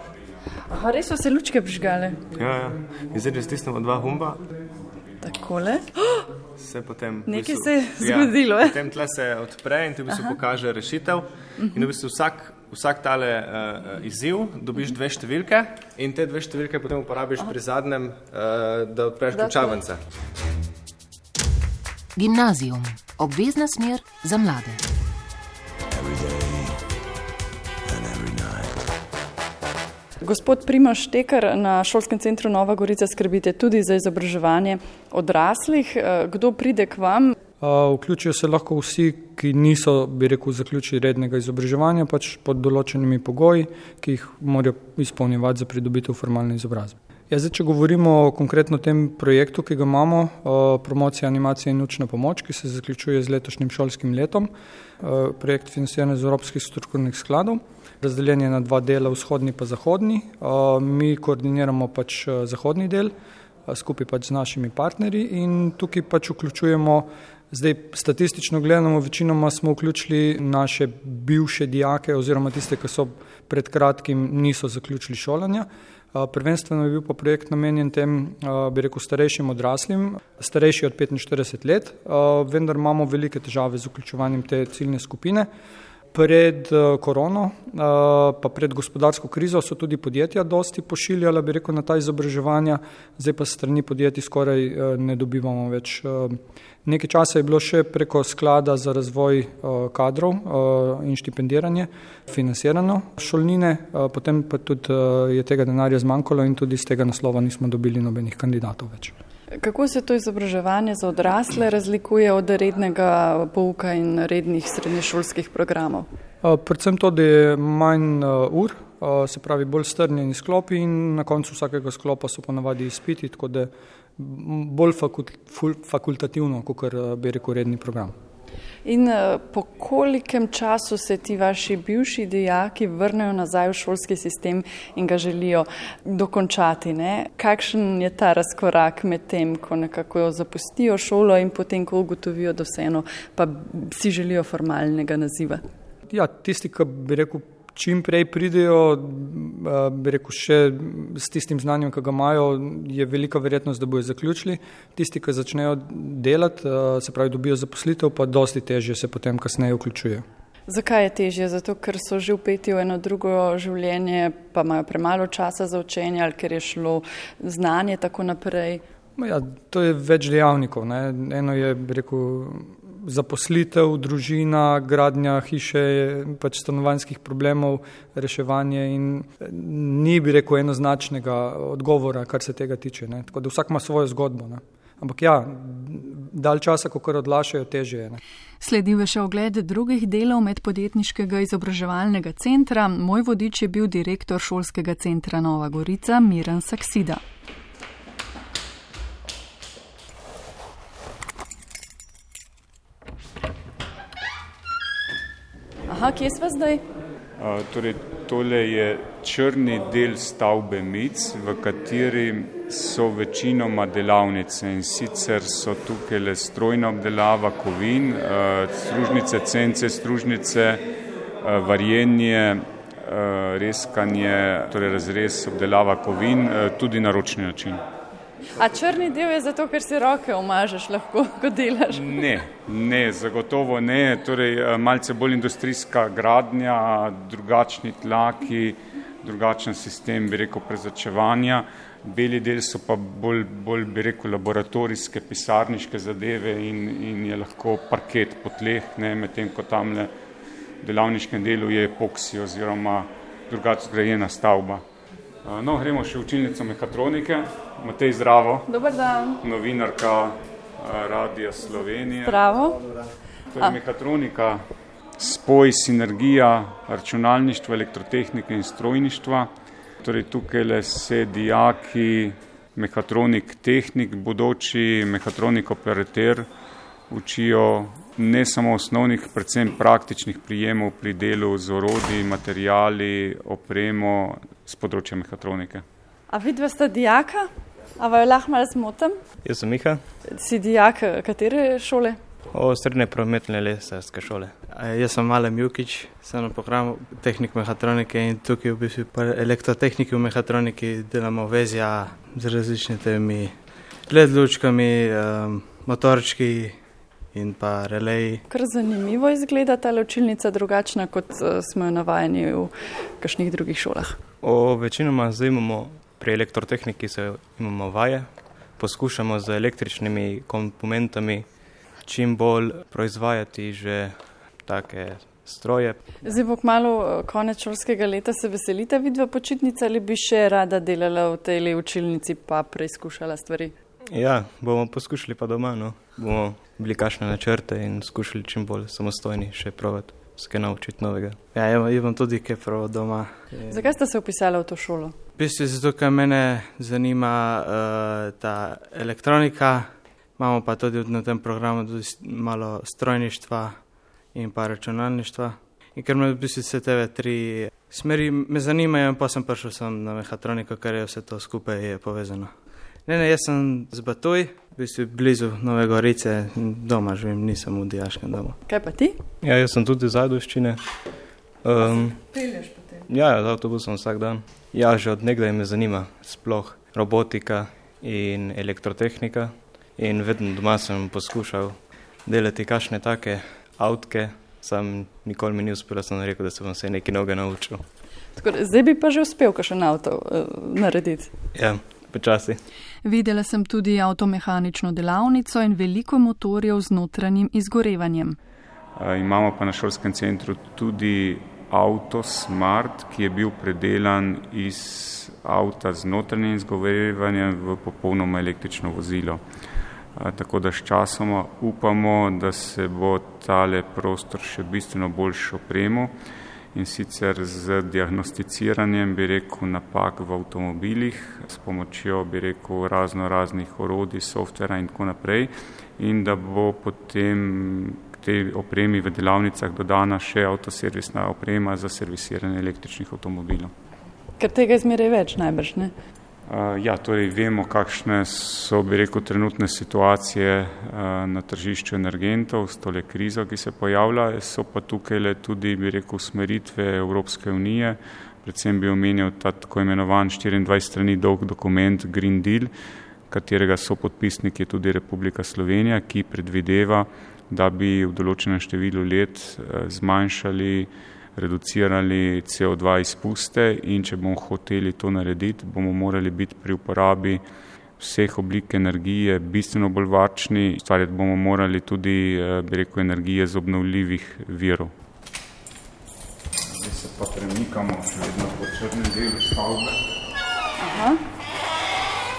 Aha, res so se lučke prižgale. Ja, ja. In zdaj, če stisnemo dva humba. Takole. Se potem. Nekaj bistvu, se je zgodilo. Ja, potem tle se odpre in ti v bistvu Aha. pokaže rešitev. In v bistvu vsak, vsak tale uh, izziv dobiš dve številke in te dve številke potem uporabiš Aha. pri zadnjem, uh, da odpreš ključavnice. Gimnazijum. Obvezna smer za mlade. Gospod Primoš Tekar, na šolskem centru Nova Gorica skrbite tudi za izobraževanje odraslih. Kdo pride k vam? Vključijo se lahko vsi, ki niso, bi rekel, zaključili rednega izobraževanja, pač pod določenimi pogoji, ki jih morajo izpolnjevati za pridobitev formalne izobrazbe. Ja, zdaj, če govorimo konkretno o tem projektu, ki ga imamo, promocija animacije in učna pomoč, ki se zaključuje z letošnjim šolskim letom, projekt financiran iz Evropskih strukturnih skladov razdeljen je na dva dela, vzhodni pa zahodni. Mi koordiniramo pač zahodni del skupaj pač z našimi partnerji in tukaj pač vključujemo, zdaj statistično gledano, večinoma smo vključili naše bivše dijake oziroma tiste, ki so pred kratkim niso zaključili šolanja. Prvenstveno je bil pa projekt namenjen tem, bi rekel, starejšim odraslim, starejši od 45 let, vendar imamo velike težave z vključevanjem te ciljne skupine. Pred eh, korono, eh, pa pred gospodarsko krizo so tudi podjetja dosti pošiljala, bi rekel, na ta izobraževanja, zdaj pa strani podjetij skoraj eh, ne dobivamo več. Nekaj časa je bilo še preko sklada za razvoj kadrov in štipendiranje financirano šolnine, potem pa tudi je tega denarja zmanjkalo in tudi z tega naslova nismo dobili nobenih kandidatov več. Kako se to izobraževanje za odrasle razlikuje od rednega pouka in rednih srednješolskih programov? Predvsem to, da je manj ur, se pravi bolj strnjeni sklopi in na koncu vsakega sklopa so ponavadi izpiti, tako da bolj fakultativno, kot bi rekel redni program. In po kolikem času se ti vaši bivši dijaki vrnejo nazaj v šolski sistem in ga želijo dokončati? Ne? Kakšen je ta razkorak med tem, ko nekako zapustijo šolo in potem, ko ugotovijo, da vseeno pa si želijo formalnega naziva? Ja, tisti, ki bi rekel čim prej pridejo, bi rekel, še s tistim znanjem, ki ga imajo, je velika verjetnost, da bojo zaključili. Tisti, ki začnejo delati, se pravi, dobijo zaposlitev, pa dosti težje se potem kasneje vključujejo. Zakaj je težje? Zato, ker so že upeti v eno drugo življenje, pa imajo premalo časa za učenje ali ker je šlo znanje tako naprej. Ja, to je več dejavnikov. Ne. Eno je, bi rekel, zaposlitev, družina, gradnja hiše, pač stanovanjskih problemov, reševanje in ni, bi rekel, enoznačnega odgovora, kar se tega tiče. Ne. Tako da vsak ima svojo zgodbo. Ne. Ampak ja, dalj časa, ko kar odlašajo, teže je. Ne. Sledil je še ogled drugih delov medpodjetniškega izobraževalnega centra. Moj vodič je bil direktor šolskega centra Nova Gorica, Miran Saksida. Aha, kje smo zdaj? Uh, torej, tole je črni del stavbe MIC, v kateri so večinoma delavnice in sicer so tukaj le strojna obdelava kovin, uh, stružnice, cence, stružnice, uh, varjenje, uh, reskanje, torej razrez obdelava kovin, uh, tudi na ročni način. A črni del je zato, ker si roke omažeš, lahko ko delaš? Ne, ne, zagotovo ne. Torej, malce bolj industrijska gradnja, drugačni tlaki, drugačen sistem, bi rekel, prezračevanja. Beli del so pa bolj, bolj bi rekel, laboratorijske, pisarniške zadeve in, in je lahko parket po tleh, medtem ko tam le v delavniškem delu je epoksi oziroma drugače zgrajena stavba. No, gremo še v učilnico mehatronike. Matej zdravo. Dobar dan. Novinarka Radia Slovenije. Zdravo. To je mehatronika, spoj, sinergija računalništva, elektrotehnike in strojništva. Torej tukaj le se dijaki, mehatronik, tehnik, bodoči mehatronik operater učijo ne samo osnovnih, predvsem praktičnih prijemov pri delu z orodji, materijali, opremo z področja mehatronike. A vidva sta dijaka? A vaj lahko malo zmotim? Jaz sem Miha. Si dijak katere šole? O srednje prometne lesarske šole. Jaz sem Male Mjukič, sem na programu tehnik mehatronike in tukaj v bistvu pa elektrotehniki v mehatroniki delamo vezja z različnimi led lučkami, um, motorčki, in pa relej. Kar zanimivo izgleda ta učilnica, drugačna kot smo jo navajeni v kakšnih drugih šolah. O, večinoma zdaj imamo pri elektrotehniki se imamo vaje, poskušamo z električnimi komponentami čim bolj proizvajati že take stroje. Zdaj bo kmalo konec šolskega leta, se veselite vidva počitnica ali bi še rada delala v tej učilnici pa preizkušala stvari? Ja, bomo poskušali pa doma, no. bomo bili kašne načrte in skušali čim bolj samostojni še provati, se kaj naučiti novega. Ja, imam tudi kaj prav doma. Zakaj ste se upisali v to šolo? V bistvu zato, ker mene zanima uh, ta elektronika, imamo pa tudi na tem programu tudi malo strojništva in pa računalništva. In ker me v bistvu vse te tri smeri me zanimajo, pa sem prišel sem na mehatroniko, ker je vse to skupaj povezano. Ne, ne, jaz sem z Batuj, v bistvu blizu Nove Gorice, doma živim, nisem v dijaškem domu. Kaj pa ti? Ja, jaz sem tudi iz Ajdoščine. Um, Pelješ potem? Ja, z avtobusom vsak dan. Ja, že od nekdaj me zanima sploh robotika in elektrotehnika in vedno doma sem poskušal delati kašne take avtke, sam nikoli mi ni uspelo, sem rekel, da se bom se nekaj noge naučil. Tako, zdaj bi pa že uspel kakšen avto uh, narediti. Ja, počasi. Videla sem tudi avtomehanično delavnico in veliko motorjev z notranjim izgorevanjem. Imamo pa na šolskem centru tudi avto Smart, ki je bil predelan iz avta z notranjim izgovarjanjem v popolnoma električno vozilo. Tako da s časoma upamo, da se bo tale prostor še bistveno boljš opremo in sicer z diagnosticiranjem, bi rekel, napak v avtomobilih, s pomočjo, bi rekel, razno raznih orodij, softvera in tako naprej in da bo potem k tej opremi v delavnicah dodana še avtoservisna oprema za servisiranje električnih avtomobilov. Ker tega zmeraj več najbrž, ne? Uh, ja, torej vemo, kakšne so, bi rekel, trenutne situacije uh, na tržišču energentov s tole krizo, ki se pojavlja. So pa tukaj le tudi, bi rekel, smeritve Evropske unije. Predvsem bi omenil ta tako imenovan 24 strani dolg dokument Green Deal, katerega so podpisniki tudi Republika Slovenija, ki predvideva, da bi v določenem številu let uh, zmanjšali reducirali CO2 izpuste in če bomo hoteli to narediti, bomo morali biti pri uporabi vseh oblik energije bistveno bolj varčni, ustvarjati bomo morali tudi, eh, bi rekel, energije z obnovljivih virov. Zdaj se pa premikamo še vedno po črnem delu stavbe. Aha.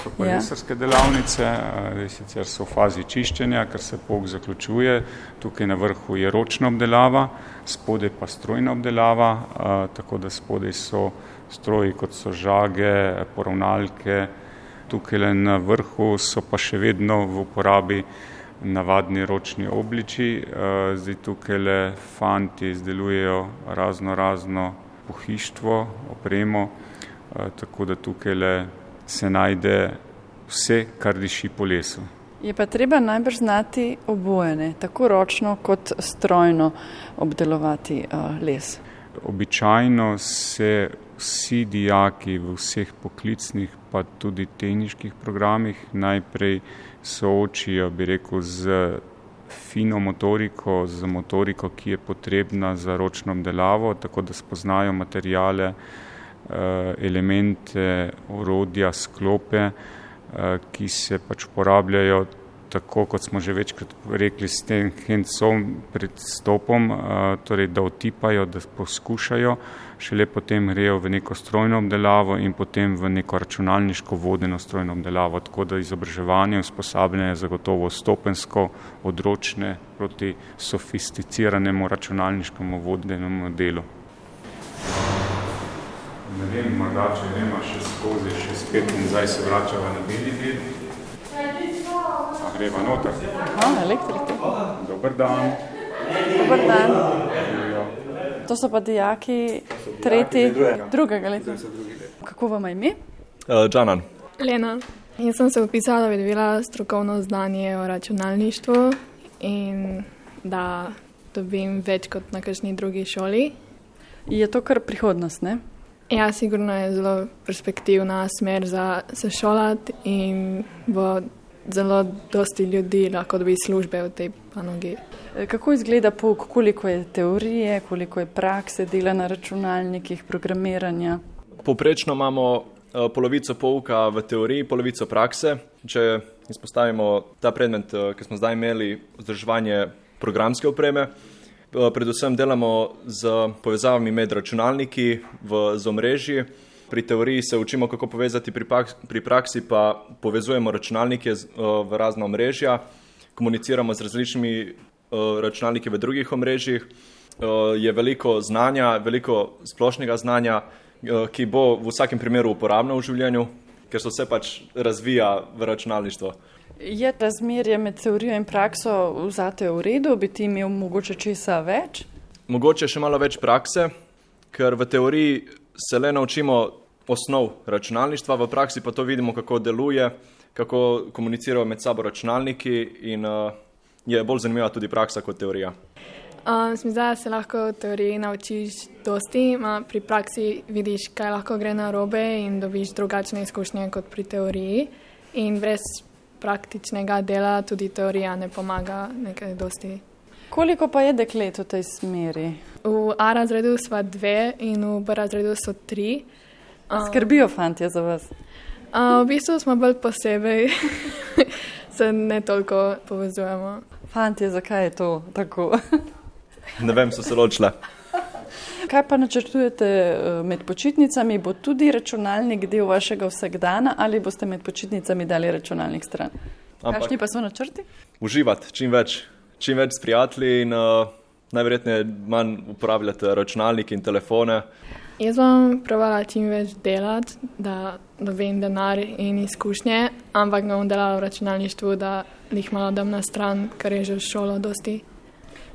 So pa lesarske ja. delavnice, eh, sicer so v fazi čiščenja, ker se pok zaključuje. Tukaj na vrhu je ročna obdelava, spode pa strojna obdelava, eh, tako da spode so stroji kot so žage, poravnalke. Tukaj na vrhu so pa še vedno v uporabi navadni ročni obliči. Eh, zdaj tukaj le fanti izdelujejo razno razno pohištvo, opremo, tako da tukaj le se najde vse, kar diši po lesu. Je pa treba najbrž znati obojene, tako ročno kot strojno obdelovati uh, les. Običajno se vsi dijaki v vseh poklicnih, pa tudi tehničnih programih najprej soočijo, bi rekel, z fino motoriko, z motoriko, ki je potrebna za ročno obdelavo, tako da spoznajo materijale, elemente, orodja, sklope, eh, ki se pač uporabljajo tako, kot smo že večkrat rekli, s tem hands-on predstopom, eh, torej da otipajo, da poskušajo, šele potem grejo v neko strojno obdelavo in potem v neko računalniško vodeno strojno obdelavo, tako da izobraževanje usposabljanje zagotovo stopensko odročne proti sofisticiranemu računalniškemu vodenemu delu ne vem, morda če gremo še skozi, še spet in zdaj se vračava na beli del. A greva noter. Aha, elektrike. Dobar dan. Dobar dan. To so pa dijaki tretji, drugega leta. Kako vam je ime? Uh, Džanan. Lena. Jaz sem se upisala, da bi dobila strokovno znanje o računalništvu in da dobim več kot na kakšni drugi šoli. Je to kar prihodnost, ne? Ja, sigurno je zelo perspektivna smer za se šolati in bo zelo dosti ljudi lahko dobi službe v tej panogi. E, kako izgleda pouk, koliko je teorije, koliko je prakse, dela na računalnikih, programiranja? Poprečno imamo e, polovico pouka v teoriji, polovico prakse. Če izpostavimo ta predmet, e, ki smo zdaj imeli, vzdrževanje programske opreme, predvsem delamo z povezavami med računalniki v omrežji. Pri teoriji se učimo, kako povezati, pri praksi pa povezujemo računalnike eh, v razna omrežja, komuniciramo z različnimi eh, računalniki v drugih omrežjih. Je veliko znanja, veliko splošnega znanja, ki bo v vsakem primeru uporabno v življenju, ker se vse pač razvija v računalništvo. Je razmerje med teorijo in prakso vzate v redu, bi ti imel mogoče česa več? Mogoče še malo več prakse, ker v teoriji se le naučimo osnov računalništva, v praksi pa to vidimo, kako deluje, kako komunicirajo med sabo računalniki in uh, je bolj zanimiva tudi praksa kot teorija. Um, Zdaj se lahko v teoriji naučiš dosti, a pri praksi vidiš, kaj lahko gre na robe in dobiš drugačne izkušnje kot pri teoriji. In brez praktičnega dela tudi teorija ne pomaga nekaj dosti. Koliko pa je deklet v tej smeri? V A razredu smo dve in v B razredu so tri. Skrbijo fanti za vas? A, v bistvu smo bolj posebej, <laughs> se ne toliko povezujemo. Fanti, zakaj je to tako? ne vem, so se ločile. Kaj pa načrtujete eh, med počitnicami? Bo tudi računalnik del vašega vsakdana ali boste med počitnicami dali računalnik stran? Ampak- Kakšni pa so načrti? Uživati čim več, čim več s prijatelji in uh, najverjetneje manj uporabljati računalnik in telefone. Jaz bom provala čim več delati, da dobim denar in izkušnje, ampak bom delala v računalništvu, da jih malo dam na stran, ker je že šolo dosti.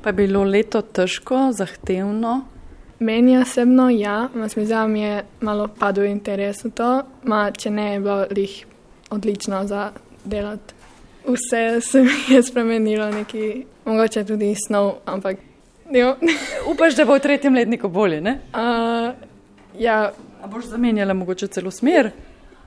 Pa je bilo leto težko, zahtevno. Meni osebno ja, ma se mi zdi, da mi je malo padel interes v to, ma če ne je bilo lih odlično za delati. Vse se mi je spremenilo, neki, mogoče tudi snov, ampak jo. <laughs> Upaš, da bo v tretjem letniku bolje, ne? Uh, ja. A boš zamenjala mogoče celo smer?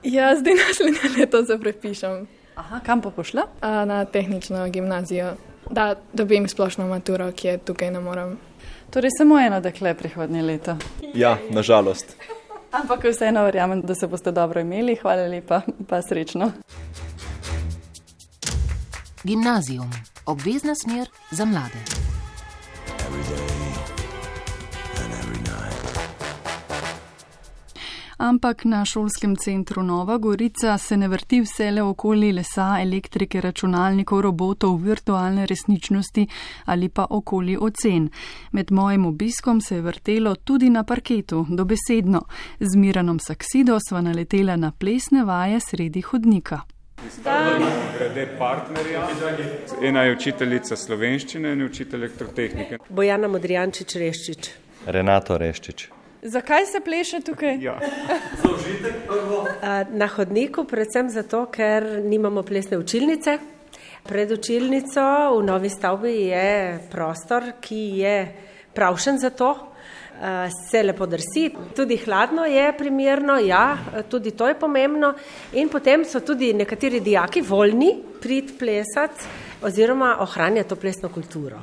Ja, zdaj naslednje leto se prepišem. Aha, kam pa pošla? Uh, na tehnično gimnazijo, da dobim splošno maturo, ki je tukaj ne morem. Torej, samo eno dekle prihodnje leto. Ja, nažalost. Ampak vseeno verjamem, da se boste dobro imeli. Hvala lepa, pa srečno. Gimnazijum, obvezna smer za mlade. Ampak na šolskem centru Nova Gorica se ne vrti vse le okoli lesa, elektrike, računalnikov, robotov, virtualne resničnosti ali pa okoli ocen. Med mojim obiskom se je vrtelo tudi na parketu, dobesedno. Z Miranom Saksido sva naletela na plesne vaje sredi hodnika. Glede partnerja, ena je učiteljica slovenščine in učitelj elektrotehnike. Bojana Modrijančič Reščič. Renato Reščič. Zakaj se pleše tukaj? Ja. <laughs> Na hodniku predvsem zato, ker nimamo plesne učilnice. Pred učilnico v novi stavbi je prostor, ki je pravšen za to. Se lepo drsi, tudi hladno je primerno, ja, tudi to je pomembno. In potem so tudi nekateri dijaki voljni prid plesati oziroma ohranjati to plesno kulturo.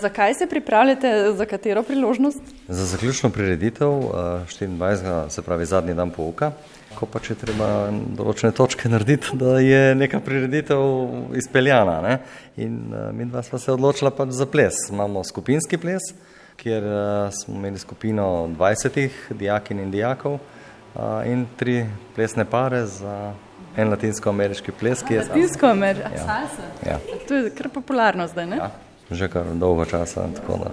Zakaj se pripravljate, za katero priložnost? Za zaključno prireditev 24. se pravi zadnji dan pouka, ko pa če treba določene točke <laughs> narediti, da je neka prireditev izpeljana. Ne? In mi dva sva se odločila pač za ples. Imamo skupinski ples, kjer smo imeli skupino 20 dijakin in dijakov in tri plesne pare za en latinsko-ameriški ples, ki je Latinsko-ameriški, Ja. salsa. Ja. To je kar popularno zdaj, ne? Ja. že kar dolgo časa. Tako da.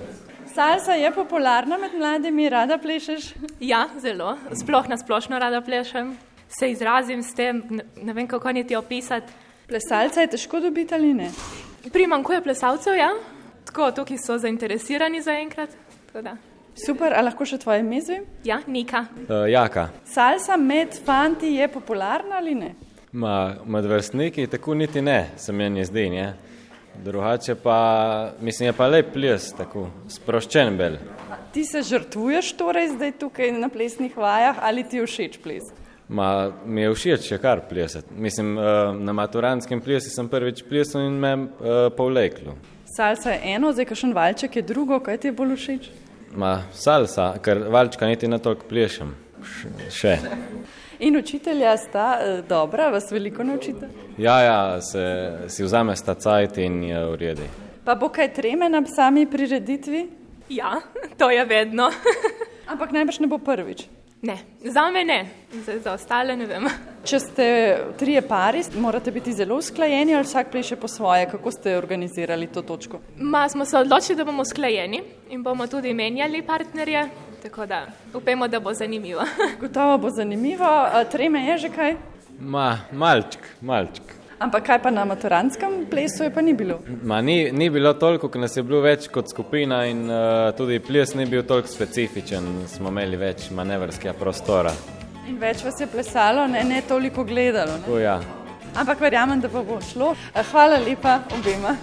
Salsa je popularna med mladimi, rada plešeš? Ja, zelo. Sploh na splošno rada plešem. Se izrazim s tem, ne, vem, kako niti opisati. Plesalca je težko dobiti ali ne? Primankuje plesalcev, ja. Tako, to, ki so zainteresirani zaenkrat. Tako da. Super, a lahko še tvoje ime zvem? Ja, Nika. Uh, jaka. Salsa med fanti je popularna ali ne? Ma, med vrstniki tako niti ne, se meni zdi. Ne? Drugače pa, mislim, je pa lep ples, tako sproščen bel. Ti se žrtvuješ torej zdaj tukaj na plesnih vajah ali ti je všeč ples? Ma, mi je všeč še kar plesati. Mislim, uh, na maturantskem plesu sem prvič plesal in me uh, povleklo. Salsa je eno, zdaj kakšen valček je drugo, kaj ti je bolj všeč? Ma, salsa, ker valčka niti ne toliko plešem. Š- Še. In učitelja sta eh, dobra, vas veliko naučite? Ja, ja, se, si vzame sta cajt in je v redu. Pa bo kaj treme na sami prireditvi? Ja, to je vedno. Ampak najbrž ne bo prvič. Ne, za me ne, za, za ostale ne vem. Če ste trije pari, morate biti zelo usklajeni ali vsak pleše po svoje. Kako ste organizirali to točko? Ma, smo se odločili, da bomo sklejeni in bomo tudi menjali partnerje, tako da upemo, da bo zanimivo. <laughs> Gotovo bo zanimivo. A Treme je že kaj? Ma, malček, malček. Ampak kaj pa na maturantskem plesu je pa ni bilo? Ma, ni, ni bilo toliko, ker nas je bilo več kot skupina in uh, tudi ples ni bil toliko specifičen, smo imeli več manevrskega prostora. In več vas je plesalo, ne, ne toliko gledalo. Ne? Ja. Ampak verjamem, da bo šlo. Eh, Hvala lepa obema.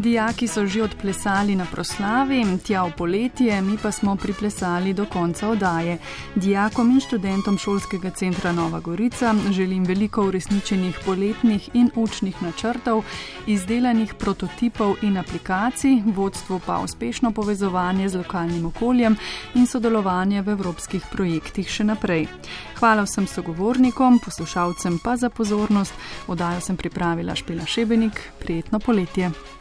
Dijaki so že odplesali na proslavi, tja v poletje, mi pa smo priplesali do konca odaje. Dijakom in študentom šolskega centra Nova Gorica želim veliko uresničenih poletnih in učnih načrtov, izdelanih prototipov in aplikacij, vodstvo pa uspešno povezovanje z lokalnim okoljem in sodelovanje v evropskih projektih še naprej. Hvala vsem sogovornikom, poslušalcem pa za pozornost. Odajo sem pripravila Špila Šebenik. Prijetno poletje.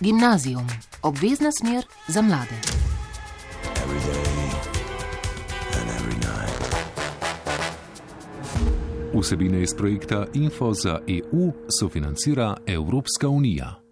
Gimnazijum, obvezna smer za mlade. Vsebine iz projekta Info za EU sofinancira Evropska unija.